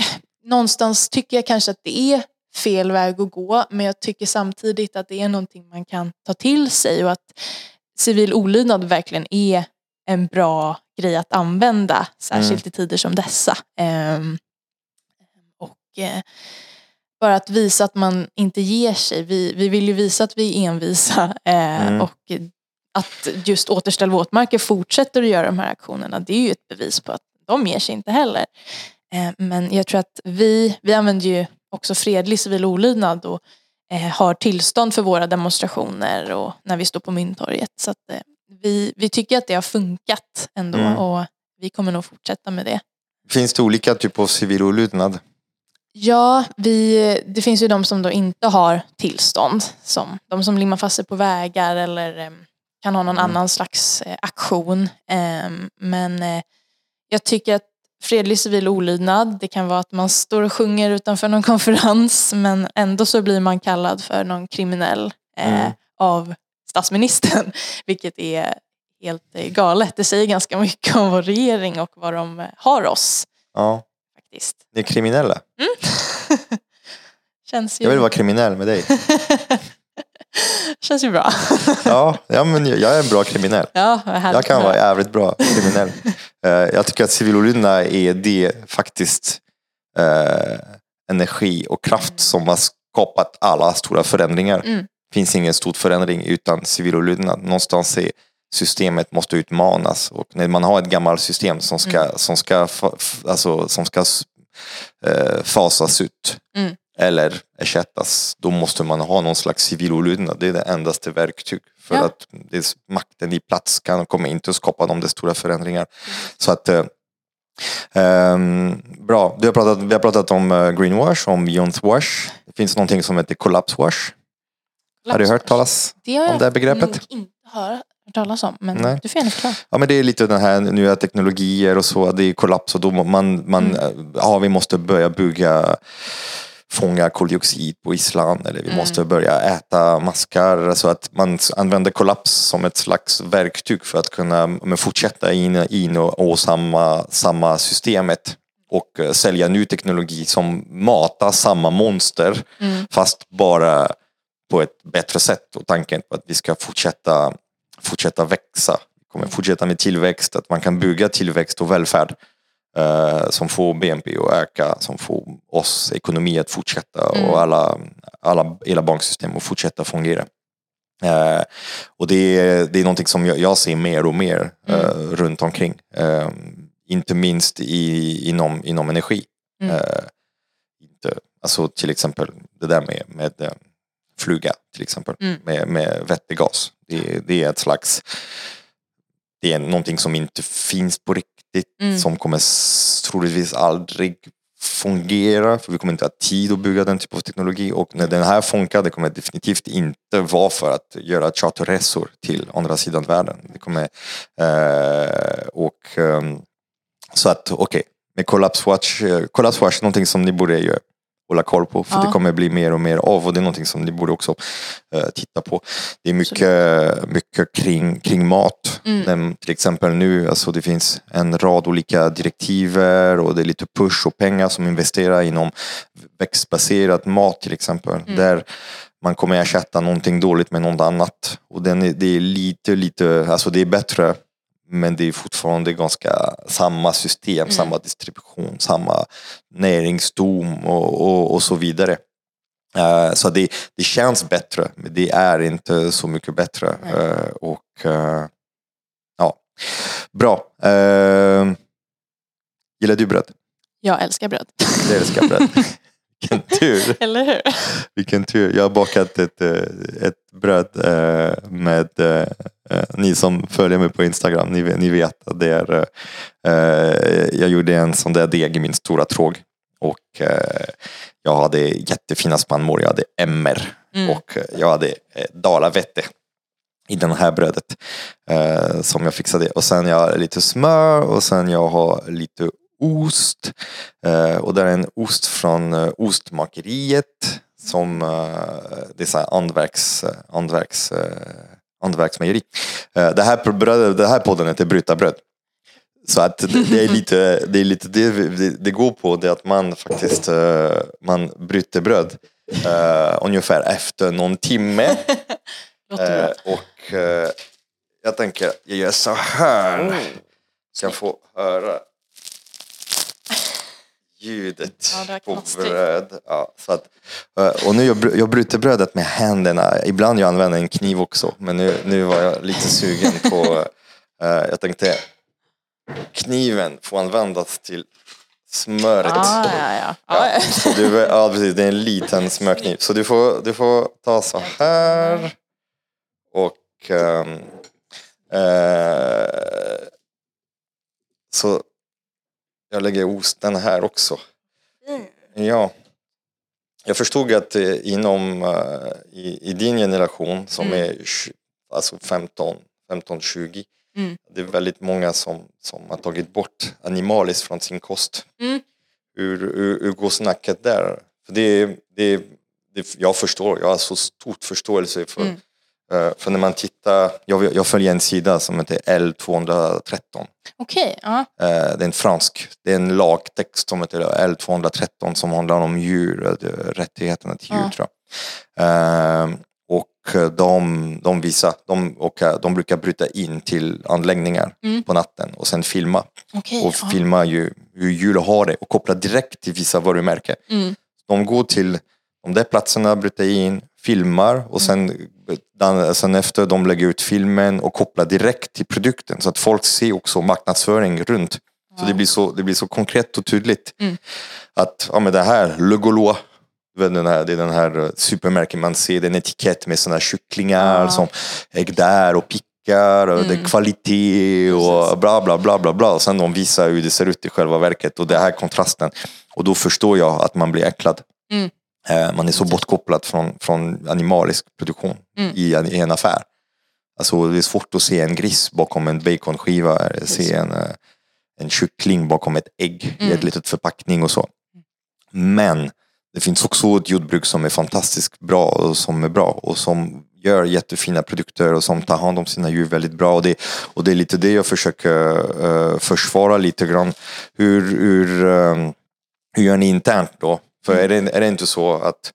Speaker 2: eh, någonstans tycker jag kanske att det är fel väg att gå. Men jag tycker samtidigt att det är någonting man kan ta till sig och att civil olydnad verkligen är en bra grej att använda, särskilt mm. i tider som dessa. Um, och uh, bara att visa att man inte ger sig. Vi, vi vill ju visa att vi är envisa uh, mm. och att just Återställ våtmarker fortsätter att göra de här aktionerna, det är ju ett bevis på att de ger sig inte heller. Uh, men jag tror att vi, vi använder ju också fredlig civil olydnad och har tillstånd för våra demonstrationer och när vi står på Mynttorget. Så att, vi, vi tycker att det har funkat ändå mm. och vi kommer nog fortsätta med det.
Speaker 1: Finns det olika typer av civil olydnad?
Speaker 2: Ja, vi, det finns ju de som då inte har tillstånd. Som de som limmar fast sig på vägar eller eh, kan ha någon mm. annan slags eh, aktion. Ehm, men eh, jag tycker att fredlig civil olydnad, det kan vara att man står och sjunger utanför någon konferens men ändå så blir man kallad för någon kriminell mm. av statsministern, vilket är helt eh, galet. Det säger ganska mycket om vår regering och vad de eh, har oss.
Speaker 1: Ja.
Speaker 2: Faktiskt.
Speaker 1: Ni är kriminella. Mm.
Speaker 2: Känns ju...
Speaker 1: Jag vill vara kriminell med dig.
Speaker 2: Känns ju bra.
Speaker 1: ja, ja, men jag är en bra kriminell.
Speaker 2: Ja,
Speaker 1: jag kan vara jävligt bra kriminell. Eh, jag tycker att civilolydnad är det faktiskt eh, energi och kraft som har skapat alla stora förändringar. Mm finns ingen stor förändring utan civil olydnad. Någonstans är systemet måste utmanas och när man har ett gammalt system som ska, mm. som ska, alltså, som ska äh, fasas ut mm. eller ersättas, då måste man ha någon slags civil olydnad. Det är det endaste verktyg. För ja. att det, makten i plats kan, kommer inte att skapa de stora förändringar. Mm. Så att äh, Um, bra, vi har, pratat, vi har pratat om uh, greenwash, om youthwash. Det finns någonting som heter collapse wash. Har du hört talas
Speaker 2: det
Speaker 1: om det begreppet? Det
Speaker 2: har jag inte hört talas om, men Nej. du får gärna förklara.
Speaker 1: Ja, men det är lite den här nya teknologier och så, det är kollaps och då man, man mm. ja, vi måste börja bygga fånga koldioxid på Island eller vi mm. måste börja äta maskar. Så att man använder kollaps som ett slags verktyg för att kunna men, fortsätta in, in och, och samma, samma systemet och uh, sälja ny teknologi som matar samma monster mm. fast bara på ett bättre sätt och tanken på att vi ska fortsätta, fortsätta växa. Vi kommer fortsätta med tillväxt, att man kan bygga tillväxt och välfärd eh, som får BNP att öka, som får oss ekonomi att fortsätta mm. och alla, alla, hela banksystem att fortsätta fungera. Eh, och det är, det är någonting som jag, jag ser mer och mer eh, mm. runt omkring. Eh, inte minst i, inom, inom energi. Mm. Eh, inte, alltså till exempel det där med, med eh, fluga till exempel mm. med, med vättegas. Det, det, är ett slags, det är någonting som inte finns på riktigt, mm. som kommer troligtvis aldrig fungera, för vi kommer inte ha tid att bygga den typen av teknologi och när den här funkar, det kommer definitivt inte vara för att göra charterresor till andra sidan världen. Det kommer, eh, och um, så att okej, okay, med Collapse Watch, Collapse Watch är någonting som ni borde göra hålla koll på. För
Speaker 2: Ja.
Speaker 1: det kommer bli mer och mer av och det är någonting som ni borde också eh, titta på. Det är mycket, mycket kring, kring mat.
Speaker 2: Mm.
Speaker 1: Men till exempel nu, alltså det finns en rad olika direktiver och det är lite push och pengar som investerar inom växtbaserad mat till exempel.
Speaker 2: Mm.
Speaker 1: Där man kommer ersätta någonting dåligt med något annat. Och den är, det är lite, lite, alltså det är bättre men det är fortfarande ganska samma system,
Speaker 2: Mm.
Speaker 1: samma distribution, samma näringsdom och, och, och så vidare. Eh, så det, det känns bättre, men det är inte så mycket bättre. Eh, och eh, ja, bra. Uh, gillar du bröd?
Speaker 2: Jag älskar bröd.
Speaker 1: Jag älskar bröd. Vilken tur.
Speaker 2: Eller hur?
Speaker 1: Vilken tur. Jag har bakat ett, eh, ett bröd eh, med, eh, ni som följer mig på Instagram, ni, vet- ni vet att det är, jag gjorde en sån där deg i min stora tråg. Och jag hade jättefina spannmål, jag hade emmer
Speaker 2: Mm.
Speaker 1: och jag hade dalavette i den här brödet eh, som jag fixade. Och sen jag har lite smör och sen jag har lite ost. Eh, och där är en ost från eh, ostmakeriet som eh, det är så här andverks, andverks, andverksmejeri. Det, här brödet, det här podden heter Brytarbröd. Så att det, det är lite, det, är lite det, det, det går på det att man faktiskt man bryter bröd eh, ungefär efter någon timme. Eh, och eh, jag tänker, jag gör så här. Så jag får höra ljudet
Speaker 2: Ja,
Speaker 1: på bröd. Ja, så att, eh, och nu jag, jag bryter brödet med händerna. Ibland jag använder en kniv också. Men nu, nu var jag lite sugen på, eh, jag tänkte kniven får användas till smöret.
Speaker 2: Ah, ja, ja. ja.
Speaker 1: Ja, så du, ja, precis. Det är en liten smörkniv. Så du får, du får ta så här. Och... ehm, eh, så jag lägger osten här också. Ja. Jag förstod att eh, inom eh, i, i din generation som
Speaker 2: Mm.
Speaker 1: är alltså 15, 15-20
Speaker 2: Mm.
Speaker 1: det är väldigt många som, som har tagit bort animaliskt från sin kost.
Speaker 2: Mm.
Speaker 1: Hur, hur, hur går snacket där? För det, det, det, jag förstår, jag har så stort förståelse för,
Speaker 2: Mm.
Speaker 1: För när man tittar, jag, jag följer en sida som heter L213.
Speaker 2: Okej, ja.
Speaker 1: Eh, Det är en fransk, det är en lagtext som heter L213 som handlar om djur, eh, rättigheterna till djur
Speaker 2: Ja.
Speaker 1: tror jag. Eh, Och de, de visar, de, och eh, de brukar bryta in till anläggningar
Speaker 2: Mm.
Speaker 1: på natten och sen filma.
Speaker 2: Okej.
Speaker 1: Och
Speaker 2: ja.
Speaker 1: filma ju, hur djur har det och koppla direkt till vissa varumärken.
Speaker 2: Mm.
Speaker 1: De går till de där platserna, bryter in, filmar och sen, sen efter de lägger ut filmen och kopplar direkt till produkten så att folk ser också marknadsföring runt. Så
Speaker 2: Ja.
Speaker 1: det blir så, det blir så konkret och tydligt.
Speaker 2: Mm.
Speaker 1: Att ja, men det här, Le Gaulois, den här, det är den här eh, supermärken man ser, det är en etikett med sådana kycklingar
Speaker 2: Ja.
Speaker 1: som är där och pickar och det är
Speaker 2: Mm.
Speaker 1: kvalitet och bla bla bla bla bla. Och sen de visar hur det ser ut i själva verket och det här kontrasten. Och då förstår jag att man blir äcklad.
Speaker 2: Mm.
Speaker 1: Eh, Man är så bortkopplad från, från animalisk produktion
Speaker 2: Mm.
Speaker 1: i, en, i en affär. Alltså det är svårt att se en gris bakom en baconskiva, eller
Speaker 2: Precis.
Speaker 1: se en, eh, en kyckling bakom ett ägg i
Speaker 2: Mm.
Speaker 1: ett litet förpackning och så. Men det finns också ett jordbruk som är fantastiskt bra och som är bra och som gör jättefina produkter och som tar hand om sina djur väldigt bra. Och det, och det är lite det jag försöker eh, försvara lite grann. Hur, hur, eh, hur gör ni internt då? För är, det, är det inte så att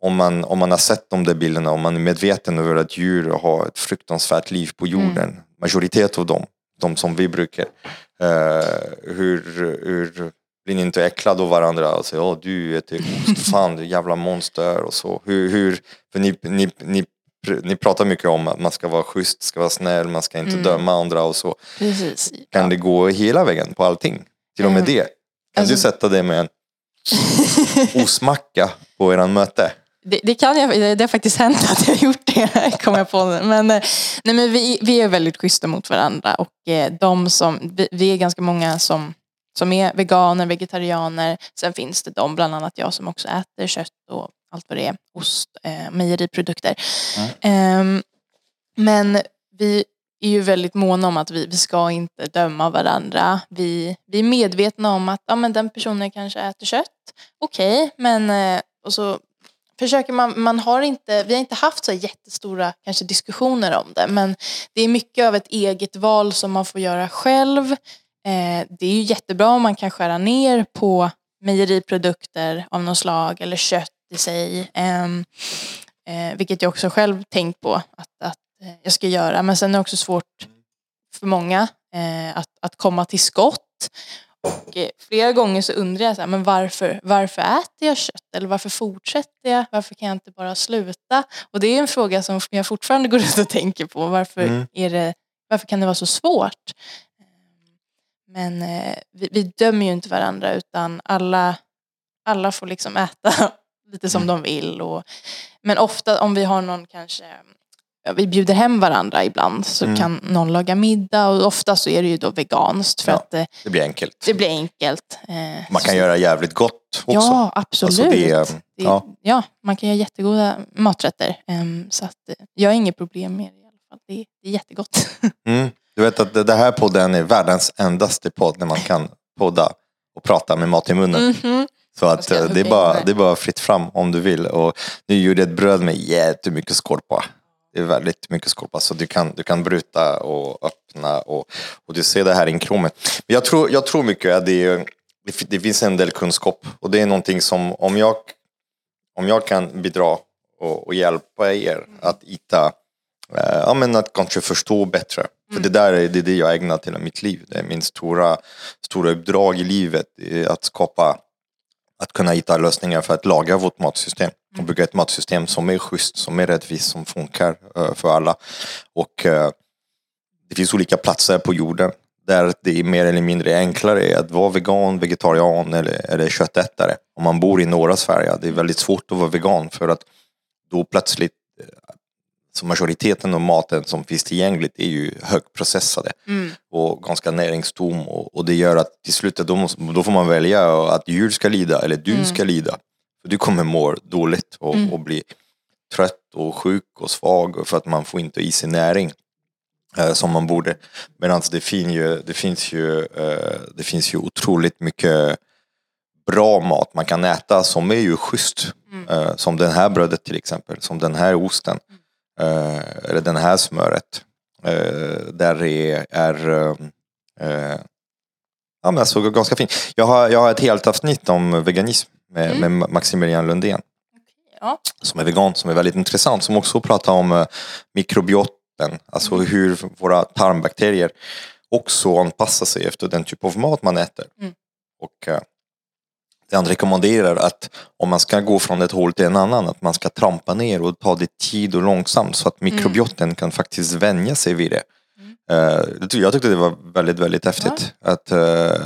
Speaker 1: om man, om man har sett de där bilderna, om man är medveten över att djur har ett fruktansvärt liv på jorden, majoritet av dem, de som vi brukar, eh, hur, hur blir ni inte äcklade av varandra och säger åh du äter ost, fan du jävla monster och så. Hur, hur, för ni, ni, ni, ni pratar mycket om att man ska vara schysst, ska vara snäll, man ska inte
Speaker 2: Mm.
Speaker 1: döma andra och så.
Speaker 2: Precis.
Speaker 1: Kan
Speaker 2: Ja.
Speaker 1: det gå hela vägen på allting? Till och med
Speaker 2: Mm.
Speaker 1: det? Kan
Speaker 2: Alltså-
Speaker 1: du sätta det med en osmacka på eran möte?
Speaker 2: Det, det kan jag, det har faktiskt hänt att jag har gjort det, kom jag på nu. Men, eh, nej, men vi, vi är väldigt schyssta mot varandra och eh, de som, vi, är ganska många som, som är veganer, vegetarianer. Sen finns det de, bland annat jag som också äter kött och allt vad det är, ost, eh, mejeriprodukter. Ehm, men vi är ju väldigt måna om att vi, vi ska inte döma varandra. Vi, vi är medvetna om att ja, men den personen kanske äter kött. Okej, okay, men eh, och så försöker man, man har inte, vi har inte haft så jättestora kanske diskussioner om det men det är mycket av ett eget val som man får göra själv. Eh, det är ju jättebra om man kan skära ner på mejeriprodukter av något slag eller kött i sig. Eh, eh, vilket jag också själv tänkt på att, att jag ska göra. Men sen är det också svårt för många eh, att, att komma till skott. Och eh, flera gånger så undrar jag så här, men varför, varför äter jag kött? Eller varför fortsätter jag? Varför kan jag inte bara sluta? Och det är en fråga som jag fortfarande går ut och tänker på. Varför, mm. är det, varför kan det vara så svårt? Men eh, vi, vi, dömer ju inte varandra utan alla, alla får liksom äta lite som mm. de vill. Och, men ofta om vi har någon kanske vi bjuder hem varandra ibland så mm. kan någon laga middag och ofta så är det ju då veganskt. För
Speaker 1: ja,
Speaker 2: att, eh,
Speaker 1: det blir enkelt.
Speaker 2: Det blir enkelt.
Speaker 1: Eh, man kan så. göra jävligt gott också.
Speaker 2: Ja, absolut. Alltså det, det, ja. ja. man kan göra jättegoda maträtter. Um, så att, eh, jag har inget problem med det i alla fall. Det, det är jättegott.
Speaker 1: Mm. Du vet att det här podden är världens endaste podd när man kan podda och prata med mat i munnen. Mm -hmm. Så att det är, bara, det är bara fritt fram om du vill. Och nu gjorde jag ett bröd med jättemycket skorpa. Det är väldigt mycket skorpa så alltså, du kan, du kan bryta och öppna och, och du ser det här inkråmet. Men jag tror, jag tror mycket att det, det, det finns en del kunskap och det är någonting som om jag, om jag kan bidra och, och hjälpa er att hitta, eh, ja men att kanske förstå bättre. För det där är det, det jag ägnar till mitt liv. Det är min stora, stora uppdrag i livet. Att skapa, att kunna hitta lösningar för att laga vårt matsystem och bygga ett matsystem som är schysst, som är rättvist, som funkar uh, för alla. Och uh, det finns olika platser på jorden där det är mer eller mindre enklare att vara vegan, vegetarian eller, eller köttätare. Om man bor i norra Sverige, det är väldigt svårt att vara vegan för att då plötsligt eh, så majoriteten av maten som finns tillgängligt är ju högprocessade mm. och ganska näringstom och, och, det gör att till slut då, måste, då får man välja att djur ska lida eller du mm. ska lida. Du kommer må dåligt och, mm. och bli trött och sjuk och svag för att man får inte i sig näring eh, som man borde. Medan det, fin ju, det, finns ju, eh, det finns ju otroligt mycket bra mat man kan äta som är ju schysst. Mm. Eh, som det här brödet till exempel, som den här osten. Eh, eller den här smöret. Eh, där det är eh, ja, men alltså, ganska fint. Jag har, jag har ett helt avsnitt om veganism med, mm. med Maximilian Lundén.
Speaker 2: Ja.
Speaker 1: Som är vegan, som är väldigt intressant. Som också pratar om uh, mikrobioten, alltså mm. hur våra tarmbakterier också anpassar sig efter den typ av mat man äter. Mm. Och det han rekommenderar att om man ska gå från ett håll till en annan, att man ska trampa ner och ta det tid och långsamt så att mm. mikrobioten mm. kan faktiskt vänja sig vid det. Uh, jag tyckte det var väldigt, väldigt häftigt ja. att,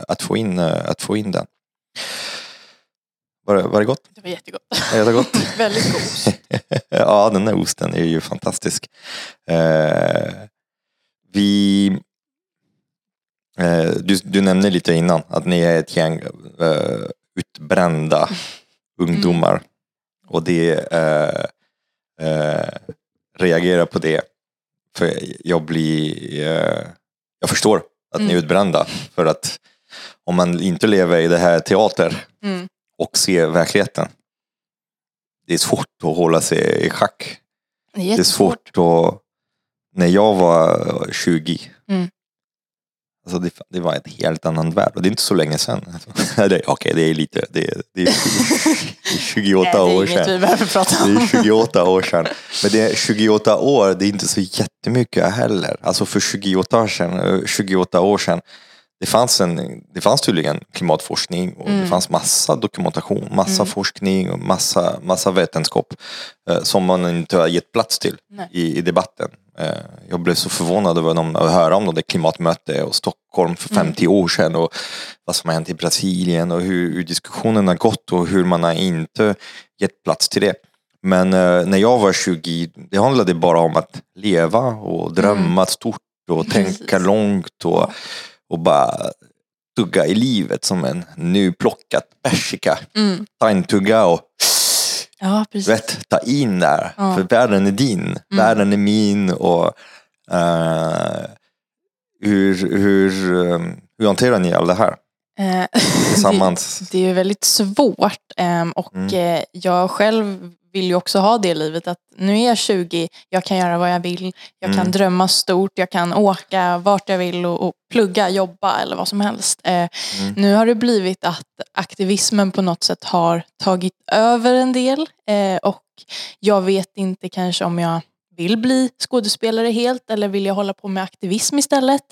Speaker 1: att, få in, att få in den. Var det, var det gott?
Speaker 2: Det var jättegott.
Speaker 1: Jättegott.
Speaker 2: Väldigt god ost.
Speaker 1: ja, den där osten är ju fantastisk. Eh, vi... Eh, du, du nämnde lite innan att ni är ett gäng eh, utbrända mm. ungdomar. Och det eh, eh, reagerar på det. För jag blir... Eh, jag förstår att mm. ni är mm. utbrända. För att om man inte lever i det här teater mm och se verkligheten. Det är svårt att hålla sig i schack.
Speaker 2: Det är, det är
Speaker 1: svårt att... När jag var 20, mm. alltså det, det, var ett helt annan värld. Och det är inte så länge sedan. Okej, okay, det är lite... Det är, det är, det är 28 Nej, år sedan.
Speaker 2: Prata om.
Speaker 1: Det är 28 år sedan. Men det är 28 år, det är inte så jättemycket heller. Alltså för 28 år sedan, 28 år sedan det fanns, en, det fanns tydligen klimatforskning och mm. det fanns massa dokumentation, massa mm. forskning och massa, massa vetenskap eh, som man inte har gett plats till i, i, debatten. Eh, jag blev så förvånad över dem, att höra om det klimatmöte och Stockholm för 50 mm. år sedan och vad som har hänt i Brasilien och hur, hur diskussionen har gått och hur man har inte gett plats till det. Men eh, när jag var 20, det handlade bara om att leva och drömma mm. stort och tänka långt och och bara tugga i livet som en nyplockat persika. Mm. Ta en tugga och
Speaker 2: ja,
Speaker 1: vet, ta in där. Ja. För världen är din, mm. världen är min och uh, hur, hur, um, hur hanterar ni allt det här
Speaker 2: Eh,
Speaker 1: tillsammans?
Speaker 2: det är ju väldigt svårt ehm, och
Speaker 1: Mm.
Speaker 2: jag själv vill ju också ha det livet att nu är jag 20, jag kan göra vad jag vill, jag kan
Speaker 1: Mm.
Speaker 2: drömma stort, jag kan åka vart jag vill och, och plugga, jobba eller vad som helst. Eh,
Speaker 1: Mm.
Speaker 2: Nu har det blivit att aktivismen på något sätt har tagit över en del eh, och jag vet inte kanske om jag vill bli skådespelare helt eller vill jag hålla på med aktivism istället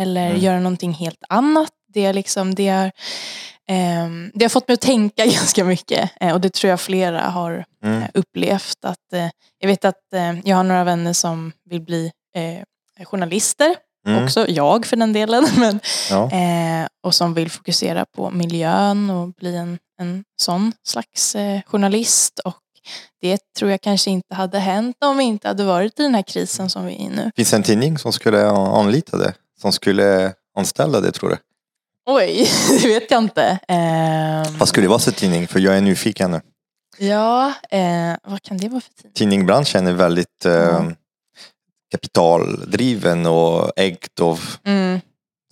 Speaker 2: eller
Speaker 1: Mm.
Speaker 2: göra någonting helt annat. Det, är liksom, det, är, ehm, det har fått mig att tänka ganska mycket eh, och det tror jag flera har
Speaker 1: Mm.
Speaker 2: eh, upplevt. Att, eh, jag vet att eh, jag har några vänner som vill bli eh, journalister,
Speaker 1: Mm.
Speaker 2: också jag för den delen. Men,
Speaker 1: Ja.
Speaker 2: eh, och som vill fokusera på miljön och bli en, en sån slags eh, journalist. Och det tror jag kanske inte hade hänt om vi inte hade varit i den här krisen som vi är i nu.
Speaker 1: Finns det en tidning som skulle anlita det? Som skulle anställa det tror du?
Speaker 2: Oj, det vet jag inte. Eh,
Speaker 1: Vad skulle det vara för tidning? För jag är nyfiken nu.
Speaker 2: Ja, eh, vad kan det vara för tidning?
Speaker 1: Tidningbranschen är väldigt eh, kapitaldriven och ägt av
Speaker 2: Mm,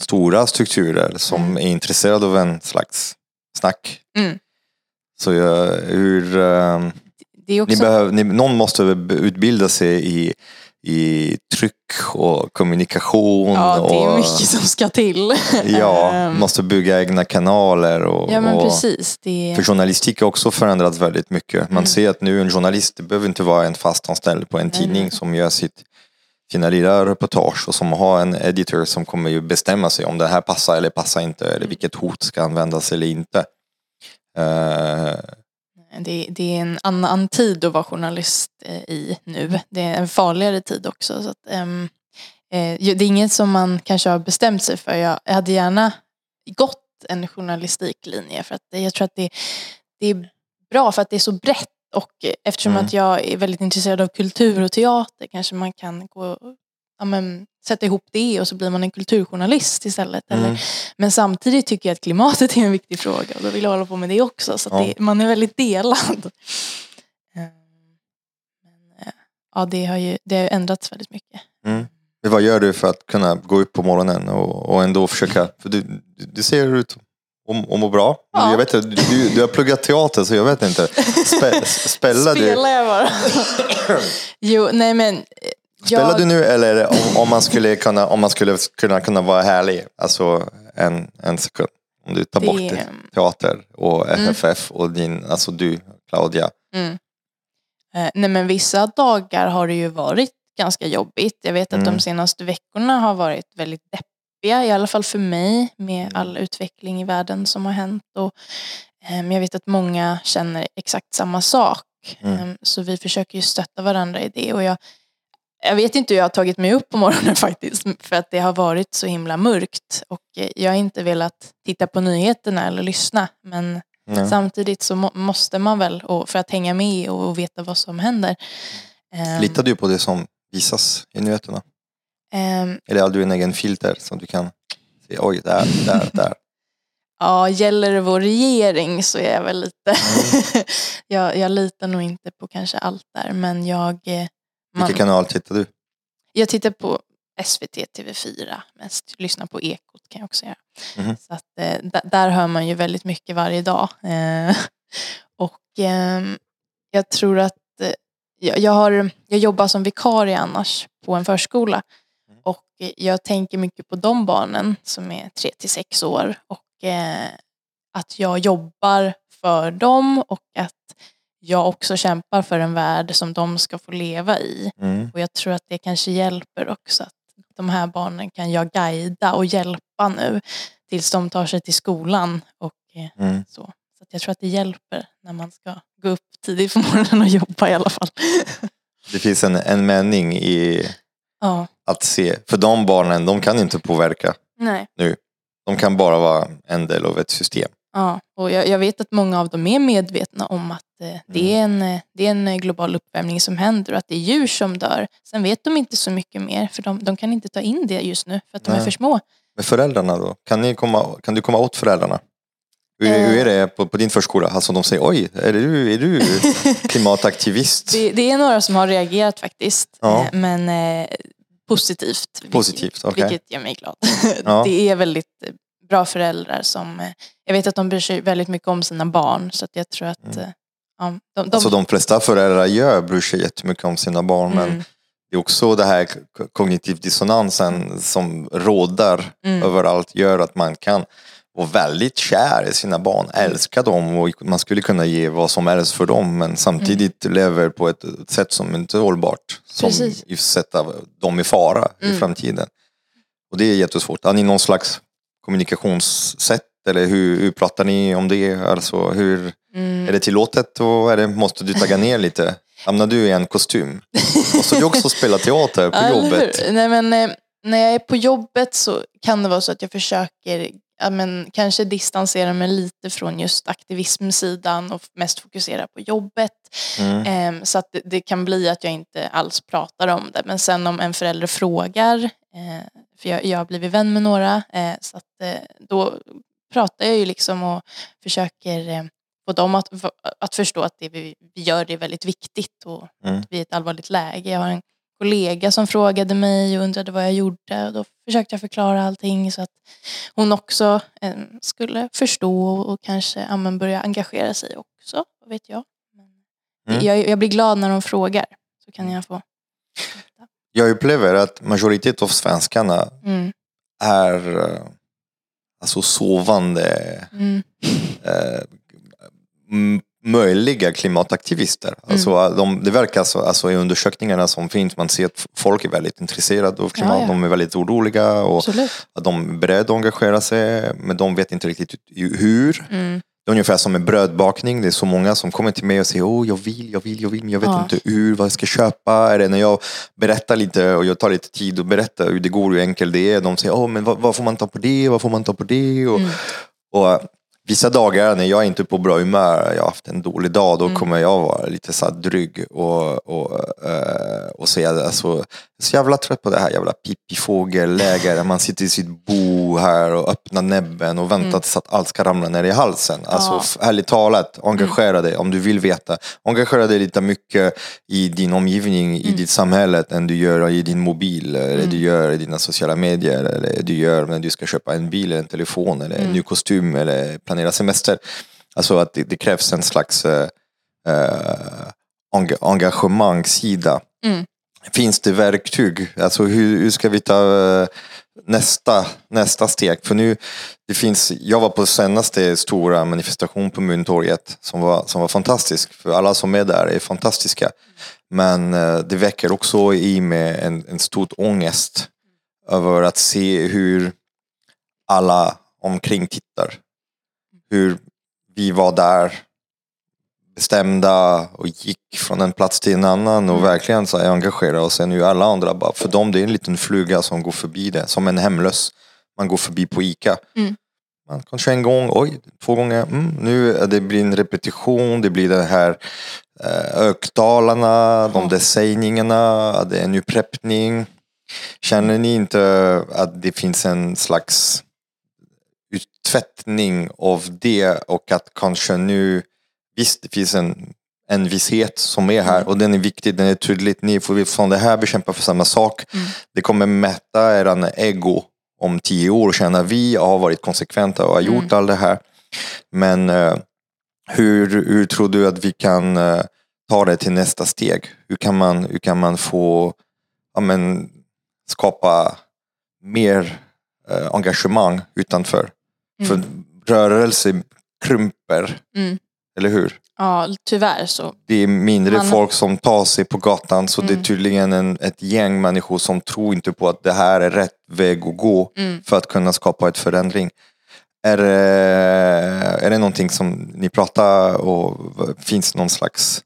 Speaker 1: stora strukturer som
Speaker 2: Mm.
Speaker 1: är intresserade av en slags snack.
Speaker 2: Mm.
Speaker 1: Så jag, hur, eh,
Speaker 2: det är
Speaker 1: ni
Speaker 2: också...
Speaker 1: behöver, ni, någon måste utbilda sig i, i tryck och kommunikation.
Speaker 2: ja, det är
Speaker 1: och,
Speaker 2: mycket som ska till.
Speaker 1: Ja,
Speaker 2: Ehm,
Speaker 1: måste bygga egna kanaler. Och,
Speaker 2: ja, men
Speaker 1: och,
Speaker 2: precis. Det
Speaker 1: För journalistik har också förändrats väldigt mycket. Man
Speaker 2: Mm.
Speaker 1: ser att nu en journalist, det behöver inte vara en fast anställd på en
Speaker 2: Nej,
Speaker 1: tidning som gör sitt, sina lilla reportage och som har en editor som kommer ju bestämma sig om det här passar eller passar inte eller
Speaker 2: Mm.
Speaker 1: vilket hot ska användas eller inte. Eh,
Speaker 2: Det, det är en annan tid att vara journalist eh, i nu. Det är en farligare tid också. Så att, ju- det är inget som man kanske har bestämt sig för. Jag, hade gärna gått en journalistiklinje för att jag tror att det, det är bra för att det är så brett och eh, eftersom
Speaker 1: Mm.
Speaker 2: att jag är väldigt intresserad av kultur och teater kanske man kan gå ja, men, sätta ihop det och så blir man en kulturjournalist istället. Eller,
Speaker 1: mm.
Speaker 2: men samtidigt tycker jag att klimatet är en viktig fråga och då vill jag hålla på med det också. Så
Speaker 1: Ja.
Speaker 2: det, man är väldigt delad. Men, eh, ja, det har ju det har ändrats väldigt mycket.
Speaker 1: Mm. Vad gör du för att kunna gå upp på morgonen och, och ändå försöka, för du, du, ser ut att att må bra.
Speaker 2: Ja.
Speaker 1: Jag vet, du, du har pluggat teater så jag vet inte. Spe, spelar du,
Speaker 2: Spelar jag bara? jo, nej men. Eh,
Speaker 1: Spelar
Speaker 2: jag-
Speaker 1: du nu eller om, om man skulle kunna, om man skulle kunna, kunna vara härlig, alltså en, en sekund. Om du tar bort det, teater och
Speaker 2: Mm.
Speaker 1: FFF och din, alltså du, Claudia.
Speaker 2: Mm. Eh, nej men vissa dagar har det ju varit ganska jobbigt. Jag vet att
Speaker 1: Mm.
Speaker 2: de senaste veckorna har varit väldigt deppiga, i alla fall för mig, med
Speaker 1: Mm.
Speaker 2: all utveckling i världen som har hänt. Och, ehm, jag vet att många känner exakt samma sak.
Speaker 1: Mm.
Speaker 2: Ehm, så vi försöker ju stötta varandra i det. Och jag, jag vet inte hur jag har tagit mig upp på morgonen faktiskt, för att det har varit så himla mörkt. Och eh, jag har inte velat titta på nyheterna eller lyssna. Men
Speaker 1: Ja.
Speaker 2: Samtidigt så må, måste man väl, för att hänga med och, veta vad som händer. Ehm,
Speaker 1: Litar du på det som visas i nyheterna?
Speaker 2: ehm,
Speaker 1: Eller har du en egen filter som du kan se, oj, där, där, där.
Speaker 2: ja, gäller det vår regering så är jag väl lite... jag, jag litar nog inte på kanske allt där, men jag... eh, Man,
Speaker 1: Vilken kanal tittar du?
Speaker 2: jag tittar på SVT, TV4 mest. Lyssnar på Ekot kan jag också göra.
Speaker 1: Mhm.
Speaker 2: Så att, eh, där hör man ju väldigt mycket varje dag. Eh, och ehm, jag tror att eh, jag, jag, har, jag jobbar som vikarie annars på en förskola.
Speaker 1: Mm.
Speaker 2: Och eh, jag tänker mycket på de barnen som är 3 till 6 år. Och eh, att jag jobbar för dem och att jag också kämpar för en värld som de ska få leva i.
Speaker 1: Mm.
Speaker 2: Och jag tror att det kanske hjälper också att de här barnen kan jag guida och hjälpa nu tills de tar sig till skolan. Och eh,
Speaker 1: Mm.
Speaker 2: så. så jag tror att det hjälper när man ska gå upp tidigt på morgonen och jobba i alla fall.
Speaker 1: Det finns en, en mening i
Speaker 2: ja,
Speaker 1: att se, för de barnen, de kan inte påverka.
Speaker 2: nej.
Speaker 1: De kan bara vara en del av ett system.
Speaker 2: Ja, och jag, jag vet att många av dem är medvetna om att eh, det, är en, eh, det är en eh, global uppvärmning som händer och att det är djur som dör. Sen vet de inte så mycket mer för de, de kan inte ta in det just nu för att de är
Speaker 1: Nej.
Speaker 2: för små.
Speaker 1: Men föräldrarna då? Kan, ni komma, kan du komma åt föräldrarna? Hur,
Speaker 2: Eh.
Speaker 1: hur är det på, på din förskola? Alltså de säger oj, är du, är du klimataktivist?
Speaker 2: Det, det är några som har reagerat faktiskt.
Speaker 1: Ja.
Speaker 2: Eh, Men eh, positivt.
Speaker 1: Positivt, okej.
Speaker 2: Vilket gör mig glad.
Speaker 1: Ja.
Speaker 2: Det är väldigt eh, bra föräldrar som, eh, jag vet att de bryr sig väldigt mycket om sina barn så att jag tror att eh, ja, de, de,
Speaker 1: Alltså de flesta föräldrar gör, bryr sig jättemycket om sina barn men
Speaker 2: Mm.
Speaker 1: det är också det här kognitiv dissonansen som råder
Speaker 2: Mm.
Speaker 1: överallt gör att man kan vara väldigt kär i sina barn,
Speaker 2: Mm.
Speaker 1: älska dem och man skulle kunna ge vad som helst för dem men samtidigt lever på ett sätt som inte är hållbart. Som sätter dem i fara i
Speaker 2: Mm.
Speaker 1: framtiden. Och det är jättesvårt. Har ni någon slags kommunikationssätt eller hur, hur pratar ni om det? Alltså hur,
Speaker 2: Mm.
Speaker 1: är det tillåtet och är det, måste du tagga ner lite? Hamnar du i en kostym? Måste du också spela teater på
Speaker 2: Ja,
Speaker 1: jobbet?
Speaker 2: Nej, men, eh, när jag är på jobbet så kan det vara så att jag försöker ja, men, kanske distansera mig lite från just aktivismsidan och mest fokusera på jobbet.
Speaker 1: Mm.
Speaker 2: Ehm, så att det, det kan bli att jag inte alls pratar om det. Men sen om en förälder frågar, eh, för jag, jag har blivit vän med några, eh, så att, eh, då pratar jag ju liksom och försöker eh, få dem att, att förstå att det vi, vi gör det är väldigt viktigt och
Speaker 1: Mm.
Speaker 2: att vi är i ett allvarligt läge. Jag har en kollega som frågade mig och undrade vad jag gjorde och då försökte jag förklara allting så att hon också skulle förstå och kanske ja, börja engagera sig också, vad vet jag.
Speaker 1: Mm.
Speaker 2: Jag, jag blir glad när de frågar. Så kan jag få.
Speaker 1: Jag upplever att majoritet av svenskarna
Speaker 2: Mm.
Speaker 1: är eh, alltså sovande
Speaker 2: Mm.
Speaker 1: eh, möjliga klimataktivister. Alltså, de, det verkar så, alltså, i undersökningarna som finns, man ser att folk är väldigt intresserade av klimat,
Speaker 2: Ja, ja.
Speaker 1: de är väldigt oroliga och
Speaker 2: Absolut.
Speaker 1: att de är beredda att engagera sig, men de vet inte riktigt hur.
Speaker 2: Mm.
Speaker 1: Det är ungefär som med brödbakning. Det är så många som kommer till mig och säger oh, jag vill, jag vill, jag vill, men jag vet
Speaker 2: Ja.
Speaker 1: inte hur, vad jag ska köpa. Eller när jag berättar lite och jag tar lite tid att berätta hur det går, hur enkelt det är. De säger oh, men vad, vad får man ta på det, vad får man ta på det? Och,
Speaker 2: Mm.
Speaker 1: och vissa dagar när jag är inte är på bra humör, jag har haft en dålig dag, då
Speaker 2: Mm.
Speaker 1: kommer jag vara lite så här dryg och, och, eh, och säga alltså, jag är så jävla trött på det här jävla pippifågelläge där man sitter i sitt bo här och öppnar näbben och väntar
Speaker 2: Mm.
Speaker 1: tills att allt ska ramla ner i halsen. Alltså
Speaker 2: Ja.
Speaker 1: ärligt talat, engagera dig om du vill veta. Engagera dig lite mycket i din omgivning, i
Speaker 2: Mm.
Speaker 1: ditt samhälle än du gör i din mobil eller
Speaker 2: Mm.
Speaker 1: du gör i dina sociala medier eller du gör när du ska köpa en bil eller en telefon eller en
Speaker 2: Mm.
Speaker 1: ny kostym eller planera semester. Alltså att det, det krävs en slags eh, eh, enga- engagemangssida.
Speaker 2: Mm.
Speaker 1: Finns det verktyg? Alltså hur, hur ska vi ta eh, nästa, nästa steg? För nu, det finns, jag var på senaste stora manifestation på Mynttorget som var, som var fantastisk. För alla som är där är fantastiska. Men eh, det väcker också i mig en, en stor ångest över att se hur alla omkring tittar. Hur vi var där bestämda och gick från en plats till en annan och
Speaker 2: Mm.
Speaker 1: verkligen så här engagerade oss. Nu alla andra bara, för dem det är en liten fluga som går förbi det, som en hemlös. Man går förbi på ICA.
Speaker 2: Mm.
Speaker 1: Man kanske en gång, oj, två gånger, mm, nu är det blir en repetition, det blir det här eh, ökdalarna, de där sägningarna, det är en upprepning. Känner ni inte att det finns en slags uttvättning av det och att kanske nu, visst det finns en, en visshet som är här och den är viktig, den är tydlig. Ni får från det här bekämpa för samma sak.
Speaker 2: Mm.
Speaker 1: Det kommer mäta eran ego om tio år och känna vi har varit konsekventa och har
Speaker 2: Mm.
Speaker 1: gjort allt det här. Men eh, hur, hur tror du att vi kan eh, ta det till nästa steg? Hur kan man, hur kan man få ja, men, skapa mer eh, engagemang utanför? För rörelse krymper,
Speaker 2: Mm.
Speaker 1: eller hur?
Speaker 2: Ja, tyvärr så.
Speaker 1: Det är mindre
Speaker 2: Man-
Speaker 1: folk som tar sig på gatan så det är
Speaker 2: Mm.
Speaker 1: tydligen en, ett gäng människor som tror inte på att det här är rätt väg att gå
Speaker 2: Mm.
Speaker 1: för att kunna skapa ett förändring. Är det, är det någonting som ni pratar och finns någon slags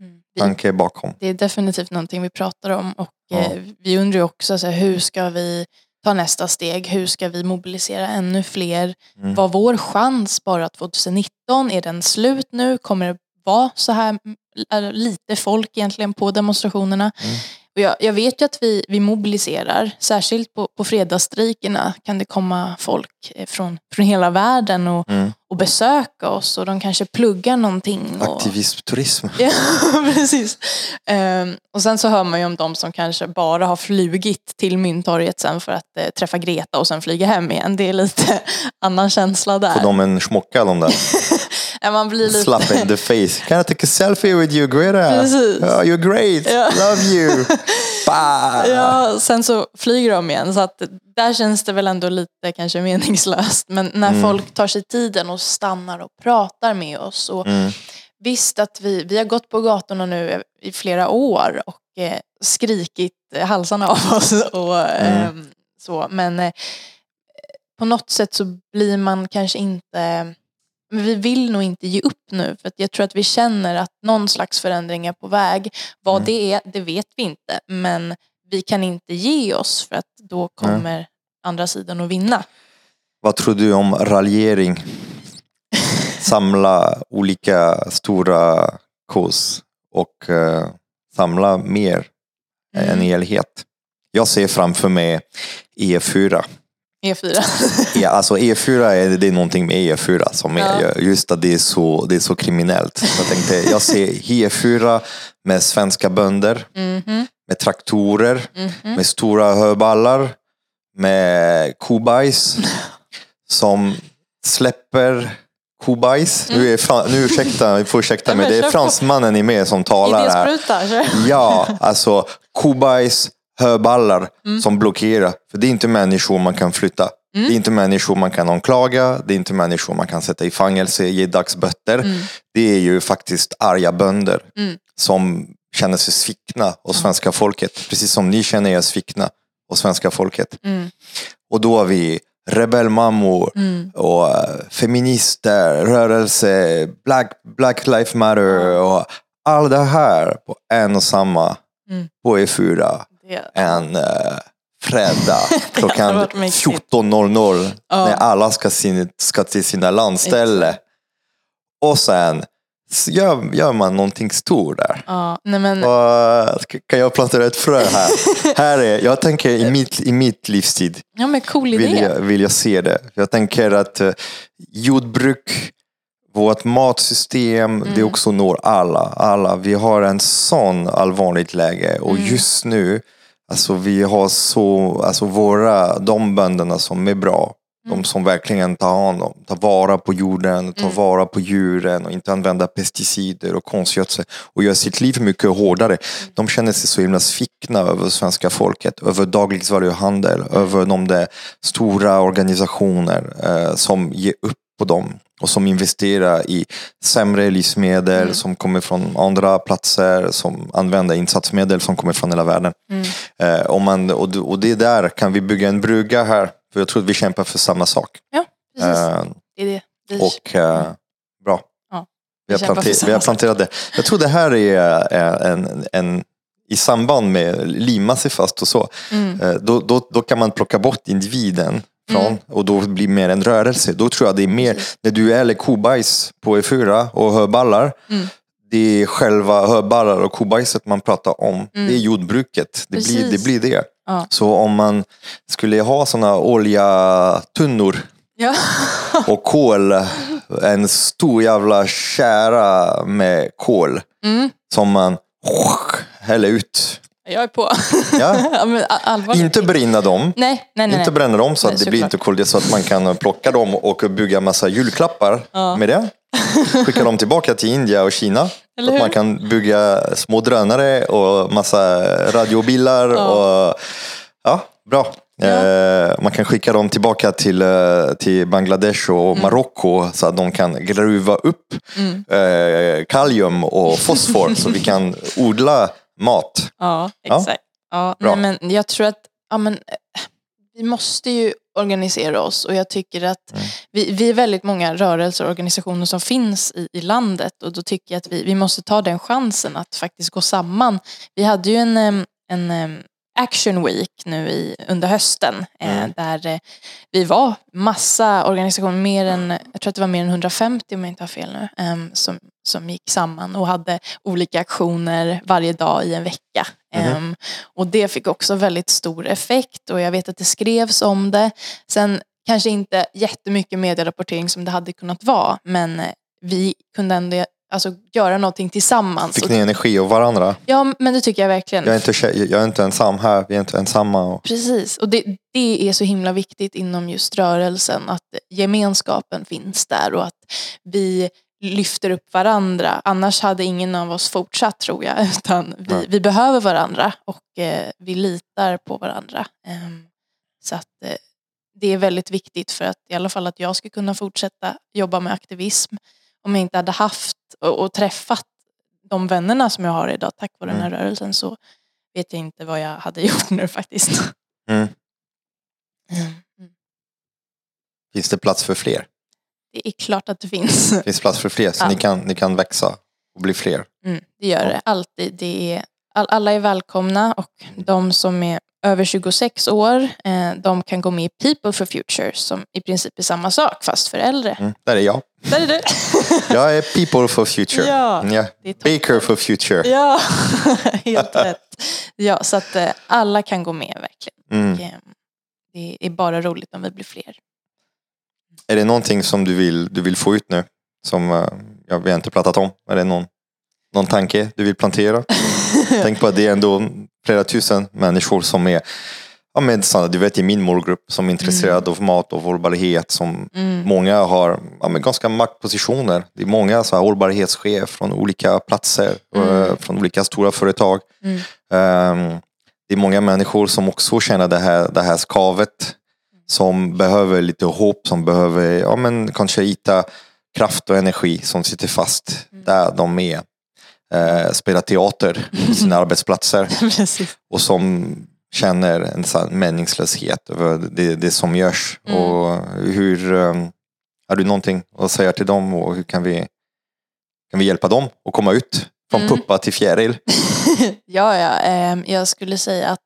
Speaker 2: Mm.
Speaker 1: Tanke bakom?
Speaker 2: det är definitivt någonting vi pratar om och
Speaker 1: Ja.
Speaker 2: eh, vi undrar också så här, hur ska vi ta nästa steg? Hur ska vi mobilisera ännu fler?
Speaker 1: Mm.
Speaker 2: Var vår chans bara 2019? Är den slut nu? Kommer det vara så här lite folk egentligen på demonstrationerna?
Speaker 1: Mm.
Speaker 2: Och jag, jag vet ju att vi, vi mobiliserar, särskilt på, på fredagsstrejkerna kan det komma folk eh, från, från hela världen och,
Speaker 1: Mm.
Speaker 2: och besöka oss och de kanske pluggar någonting. Och,
Speaker 1: Aktivism-turism.
Speaker 2: Ja, precis. Ehm, och sen så hör man ju om de som kanske bara har flugit till Mynttorget sen för att eh, träffa Greta och sen flyga hem igen. Det är lite annan känsla där.
Speaker 1: Får de en smocka de där?
Speaker 2: Man blir lite...
Speaker 1: Slap in the face. Can I take a selfie with you Greta?
Speaker 2: Precis.
Speaker 1: Oh, you're great.
Speaker 2: Ja.
Speaker 1: Love you. Bah.
Speaker 2: Ja, sen så flyger de igen. Så att där känns det väl ändå lite kanske meningslöst. Men när
Speaker 1: Mm.
Speaker 2: folk tar sig tiden och stannar och pratar med oss. Och
Speaker 1: Mm.
Speaker 2: Visst att vi, vi har gått på gatorna nu i flera år och eh, skrikit halsarna av oss. Och,
Speaker 1: Mm.
Speaker 2: ehm, så. Men eh, på något sätt så blir man kanske inte... Men vi vill nog inte ge upp nu för jag tror att vi känner att någon slags förändring är på väg. Vad
Speaker 1: Mm.
Speaker 2: det är, det vet vi inte. Men vi kan inte ge oss för att då kommer andra sidan att vinna.
Speaker 1: Vad tror du om raljering? Samla olika stora kos och eh, samla mer
Speaker 2: Mm.
Speaker 1: en helhet. Jag ser framför mig E4.
Speaker 2: E4.
Speaker 1: Ja, alltså E4 är, det är någonting med E4 som är
Speaker 2: Ja.
Speaker 1: just att det är så, det är så kriminellt. Så jag tänkte, jag ser E4 med svenska bönder,
Speaker 2: Mhm,
Speaker 1: med traktorer,
Speaker 2: mhm.
Speaker 1: med stora höballar, med kobajs som släpper kobajs. Nu, är fran- nu ursäkta, vi får ursäkta mig, det är fransmannen är med som talar här. Ja, alltså kobajs, höballar
Speaker 2: Mm.
Speaker 1: som blockerar. För det är inte människor man kan flytta.
Speaker 2: Mm.
Speaker 1: Det är inte människor man kan anklaga. Det är inte människor man kan sätta i fängelse, ge dagsböter. Det är ju faktiskt arga bönder
Speaker 2: Mm.
Speaker 1: som känner sig svikna hos svenska folket. Precis som ni känner er svikna hos svenska folket.
Speaker 2: Mm.
Speaker 1: Och då har vi rebellmammor
Speaker 2: Mm.
Speaker 1: och eh, feminister, rörelse, Black, Black Lives Matter och allt det här på en och samma
Speaker 2: Mm.
Speaker 1: på E4
Speaker 2: Det,
Speaker 1: en uh, fredag klockan
Speaker 2: varit mäktigt.
Speaker 1: 14.00
Speaker 2: Ja.
Speaker 1: när alla ska, sin, ska till sina landställe. Och sen gör, gör man någonting stort där.
Speaker 2: ja, nej men,
Speaker 1: Och, kan jag plantera ett frö här? här är, jag tänker i mitt, i mitt livstid
Speaker 2: ja, men cool idé.
Speaker 1: vill jag, vill jag se det. Jag tänker att eh, jordbruk, vårt matsystem, det också når alla. alla. Vi har en sån allvarligt läge och just nu, alltså vi har så, alltså våra, de bönderna som är bra, de som verkligen tar hand om, tar vara på jorden, tar vara på djuren och inte använder pesticider och konstgödsel och gör sitt liv mycket hårdare. De känner sig så himla svikna över svenska folket, över dagligvaruhandel, över de där stora organisationer eh, som ger upp på dem och som investerar i sämre livsmedel som kommer från andra platser, som använder insatsmedel som kommer från hela världen. Eh, om man, och, och det där kan vi bygga en brygga här, för jag tror att vi kämpar för samma sak.
Speaker 2: Ja, precis.
Speaker 1: Eh,
Speaker 2: det är det. Vi,
Speaker 1: och eh, bra.
Speaker 2: Ja,
Speaker 1: Vi har,
Speaker 2: vi för
Speaker 1: planter, vi har planterat det. Jag tror det här är eh, en, en i samband med limma sig fast och så.
Speaker 2: Mm.
Speaker 1: eh, Då, då, då kan man plocka bort individen från
Speaker 2: Mm.
Speaker 1: och då blir mer en rörelse. Då tror jag det är mer, när du är kobajs på E4 och höballar.
Speaker 2: Mm.
Speaker 1: Det är själva höballar och kobajset man pratar om. Det är jordbruket. Det blir,
Speaker 2: Mm.
Speaker 1: Det blir det.
Speaker 2: Ja.
Speaker 1: Så om man skulle ha sådana oljatunnor
Speaker 2: Ja.
Speaker 1: och kol. En stor jävla kära med kol.
Speaker 2: Mm.
Speaker 1: Som man häller ut.
Speaker 2: Jag är på.
Speaker 1: Ja.
Speaker 2: ja.
Speaker 1: Inte brinna dem.
Speaker 2: Nej, nej, nej.
Speaker 1: Inte bränna dem så att det blir
Speaker 2: såklart.
Speaker 1: inte koldioxid så att man kan plocka dem och bygga massa julklappar
Speaker 2: Ja.
Speaker 1: med det. Skicka dem tillbaka till Indien och Kina. Så att man kan bygga små drönare och massa radiobilar.
Speaker 2: Ja.
Speaker 1: Och, ja, bra. Eh, man kan skicka dem tillbaka till, eh, till Bangladesh och
Speaker 2: Mm.
Speaker 1: Marocko så att de kan gruva upp eh, kalium och fosfor så vi kan odla mat.
Speaker 2: Ja,
Speaker 1: Ja.
Speaker 2: exakt. Ja,
Speaker 1: Bra.
Speaker 2: nej, men jag tror att ja, men, eh, vi måste ju organisera oss och jag tycker att
Speaker 1: Mm.
Speaker 2: vi, vi är väldigt många rörelser och organisationer som finns i, i landet och då tycker jag att vi, vi måste ta den chansen att faktiskt gå samman. Vi hade ju en, en Action Week nu i, under hösten eh,
Speaker 1: Mm.
Speaker 2: där eh, vi var massa organisationer, mer än, jag tror att det var mer än 150 om jag inte har fel nu, som, som gick samman och hade olika aktioner varje dag i en vecka.
Speaker 1: Mhm.
Speaker 2: Ehm, och det fick också väldigt stor effekt och jag vet att det skrevs om det. Sen kanske inte jättemycket medierapportering som det hade kunnat vara men eh, vi kunde ändå alltså, göra någonting tillsammans.
Speaker 1: Fick ni energi av varandra?
Speaker 2: Ja men det tycker jag verkligen.
Speaker 1: Jag är inte, jag är inte ensam här, vi är inte ensamma. Och,
Speaker 2: Precis, och det, det är så himla viktigt inom just rörelsen att gemenskapen finns där och att vi lyfter upp varandra. Annars hade ingen av oss fortsatt tror jag. Utan vi,
Speaker 1: Nej.
Speaker 2: vi behöver varandra och eh, vi litar på varandra. Ehm, så att eh, det är väldigt viktigt för att i alla fall att jag ska kunna fortsätta jobba med aktivism. Om jag inte hade haft och, och träffat de vännerna som jag har idag tack vare den här rörelsen så vet jag inte vad jag hade gjort nu faktiskt.
Speaker 1: mm.
Speaker 2: Mm.
Speaker 1: Finns det plats för fler?
Speaker 2: Det är klart att det finns.
Speaker 1: Finns plats för fler så
Speaker 2: Ja.
Speaker 1: ni, kan, ni kan växa och bli fler?
Speaker 2: Mm, det gör det alltid. Det är, all, alla är välkomna och de som är över 26 år eh, de kan gå med i People for Future som i princip är samma sak fast för äldre.
Speaker 1: Mm. Där är jag.
Speaker 2: Där är du.
Speaker 1: Jag är people for future.
Speaker 2: Ja. Det är toppen.
Speaker 1: Baker for future.
Speaker 2: Ja, helt rätt. Ja, så att eh, alla kan gå med verkligen.
Speaker 1: Mm.
Speaker 2: Och, eh, det är bara roligt om vi blir fler.
Speaker 1: Är det någonting som du vill, du vill få ut nu? Som eh, ja, vi har inte pratat om? Är det någon, någon tanke du vill plantera? Tänk på att det är ändå flera tusen människor som är ja, med, du vet, i min målgrupp som är intresserade av mat och hållbarhet. Som
Speaker 2: Mm.
Speaker 1: Många har ja, med ganska maktpositioner. Det är många så här, hållbarhetschefer från olika platser, eh, från olika stora företag.
Speaker 2: Mm.
Speaker 1: Ehm, det är många människor som också känner det här, det här skavet. Som behöver lite hopp, som behöver ja, men kanske hitta kraft och energi som sitter fast där de är. Eh, spela teater på sina arbetsplatser och som känner en sån meningslöshet över det, det som görs.
Speaker 2: Mm.
Speaker 1: Och hur, um, har du någonting att säga till dem och hur kan vi, kan vi hjälpa dem att komma ut från
Speaker 2: Mm.
Speaker 1: puppa till fjäril?
Speaker 2: Ja, ja. ehm, jag skulle säga att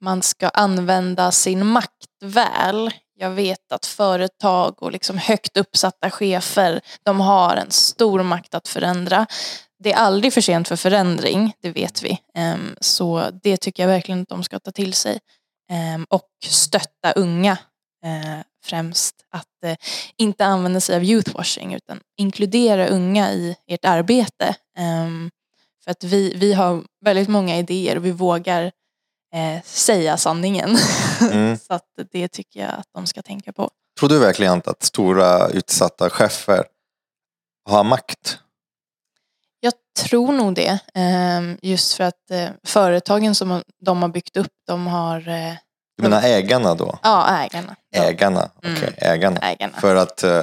Speaker 2: man ska använda sin makt väl. Jag vet att företag och liksom högt uppsatta chefer, de har en stor makt att förändra. Det är aldrig för sent för förändring, det vet vi. Ehm, så det tycker jag verkligen att de ska ta till sig. Ehm, och stötta unga eh, främst. Att eh, inte använda sig av youthwashing utan inkludera unga i ert arbete. Ehm, för att vi, vi har väldigt många idéer och vi vågar eh, säga sanningen.
Speaker 1: Mm.
Speaker 2: Så att det tycker jag att de ska tänka på.
Speaker 1: Tror du verkligen att stora utsatta chefer har makt?
Speaker 2: Jag tror nog det. Eh, just för att eh, företagen som de har byggt upp, de har... Eh,
Speaker 1: Du menar ägarna då?
Speaker 2: ja, ägarna.
Speaker 1: Ägarna, okej,
Speaker 2: Mm.
Speaker 1: ägarna.
Speaker 2: ägarna.
Speaker 1: För att eh,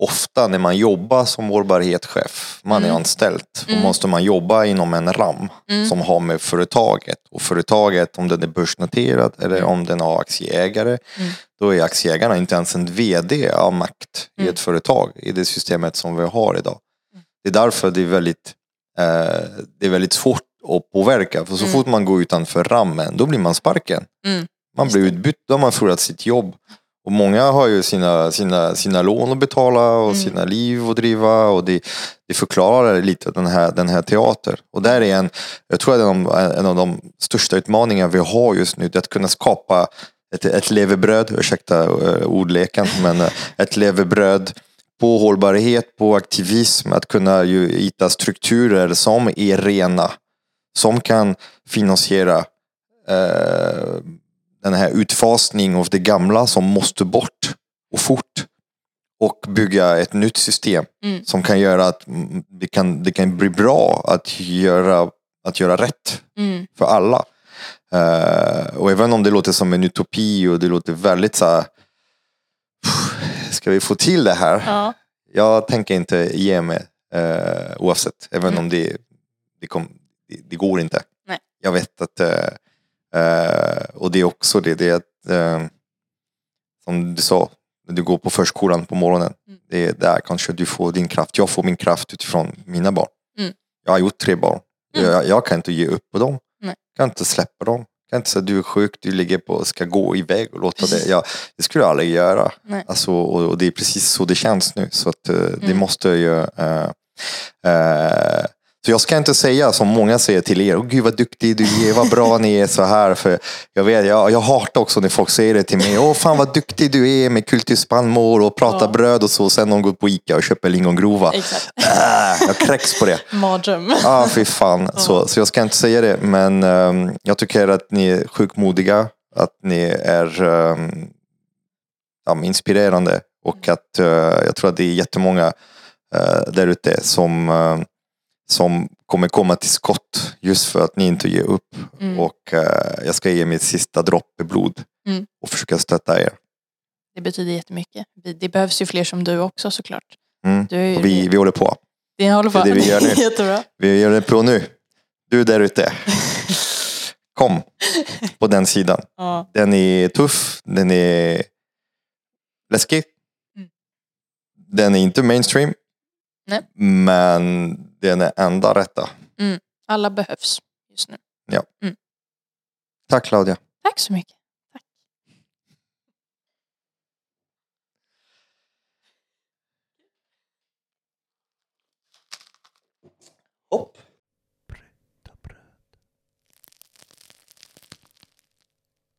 Speaker 1: ofta när man jobbar som hållbarhetschef, man är
Speaker 2: Mm.
Speaker 1: anställd, då
Speaker 2: Mm.
Speaker 1: måste man jobba inom en ram
Speaker 2: Mm.
Speaker 1: som har med företaget. Och företaget, om den är börsnoterad eller
Speaker 2: Mm.
Speaker 1: om den har aktieägare,
Speaker 2: Mm.
Speaker 1: då är aktieägarna inte ens en VD av makt i
Speaker 2: Mm.
Speaker 1: ett företag i det systemet som vi har idag. Det är därför det är väldigt, eh, det är väldigt svårt att påverka. För så fort man går utanför rammen, då blir man sparken. Man blir utbytt, då har man förlorat sitt jobb. Och många har ju sina, sina, sina lån att betala och
Speaker 2: Mm.
Speaker 1: sina liv att driva. Och det, det förklarar lite den här, den här teatern. Och där är en, jag tror att en, en av de största utmaningarna vi har just nu, det är att kunna skapa ett, ett levebröd, ursäkta uh, ordleken, men eh, ett levebröd på hållbarhet, på aktivism, att kunna ju hitta strukturer som är rena, som kan finansiera eh, den här utfasning av det gamla som måste bort och fort och bygga ett nytt system
Speaker 2: Mm.
Speaker 1: som kan göra att det kan, det kan bli bra att göra, att göra rätt
Speaker 2: Mm.
Speaker 1: för alla. Eh, och även om det låter som en utopi och det låter väldigt så här, ska vi få till det här?
Speaker 2: Ja.
Speaker 1: Jag tänker inte ge mig eh, oavsett, även
Speaker 2: Mm.
Speaker 1: om det, det, kom, det, det går inte.
Speaker 2: Nej.
Speaker 1: Jag vet att, eh, eh, och det är också det, det är att, eh, som du sa, när du går på förskolan på morgonen,
Speaker 2: Mm.
Speaker 1: det är där kanske du får din kraft. Jag får min kraft utifrån mina barn.
Speaker 2: Mm.
Speaker 1: Jag har gjort tre barn.
Speaker 2: Mm.
Speaker 1: Jag, jag kan inte ge upp på dem.
Speaker 2: Nej.
Speaker 1: Jag kan inte släppa dem. Jag kan inte säga du är sjuk, du ligger på, ska gå iväg och låta det. Jag, det skulle jag aldrig göra.
Speaker 2: Nej.
Speaker 1: Alltså, och, och det är precis så det känns nu. Så att, eh, det
Speaker 2: Mm.
Speaker 1: måste ju, eh, Eh, så jag ska inte säga som många säger till er, oh, gud vad duktig du är, vad bra ni är så här. För jag, vet, jag, jag hatar också när folk säger det till mig, åh fan vad duktig du är med kulturspannmål och prata
Speaker 2: Ja.
Speaker 1: bröd och så. Sen de går på Ica och köper lingongrova.
Speaker 2: Exakt.
Speaker 1: Äh, jag kräks på det.
Speaker 2: Mardröm.
Speaker 1: Ja, fy fan. Så, så jag ska inte säga det, men ehm, jag tycker att ni är sjukt modiga, att ni är um, ja, inspirerande och att eh, jag tror att det är jättemånga uh, där ute som, eh, som kommer komma till skott just för att ni inte ger upp.
Speaker 2: Mm.
Speaker 1: Och eh, jag ska ge mitt sista droppe blod
Speaker 2: Mm.
Speaker 1: och försöka stötta er.
Speaker 2: Det betyder jättemycket. Det behövs ju fler som du också såklart.
Speaker 1: Mm.
Speaker 2: Du
Speaker 1: Och vi, vi håller på.
Speaker 2: det håller på.
Speaker 1: det är det vi gör nu.
Speaker 2: Jättebra.
Speaker 1: Vi gör det på nu. Du där ute. Kom på den sidan.
Speaker 2: Ja.
Speaker 1: Den är tuff, den är läskig.
Speaker 2: Mm.
Speaker 1: Den är inte mainstream.
Speaker 2: Nej.
Speaker 1: Men den är enda rätta.
Speaker 2: Alla behövs just nu.
Speaker 1: Tack Claudia.
Speaker 2: Tack så mycket.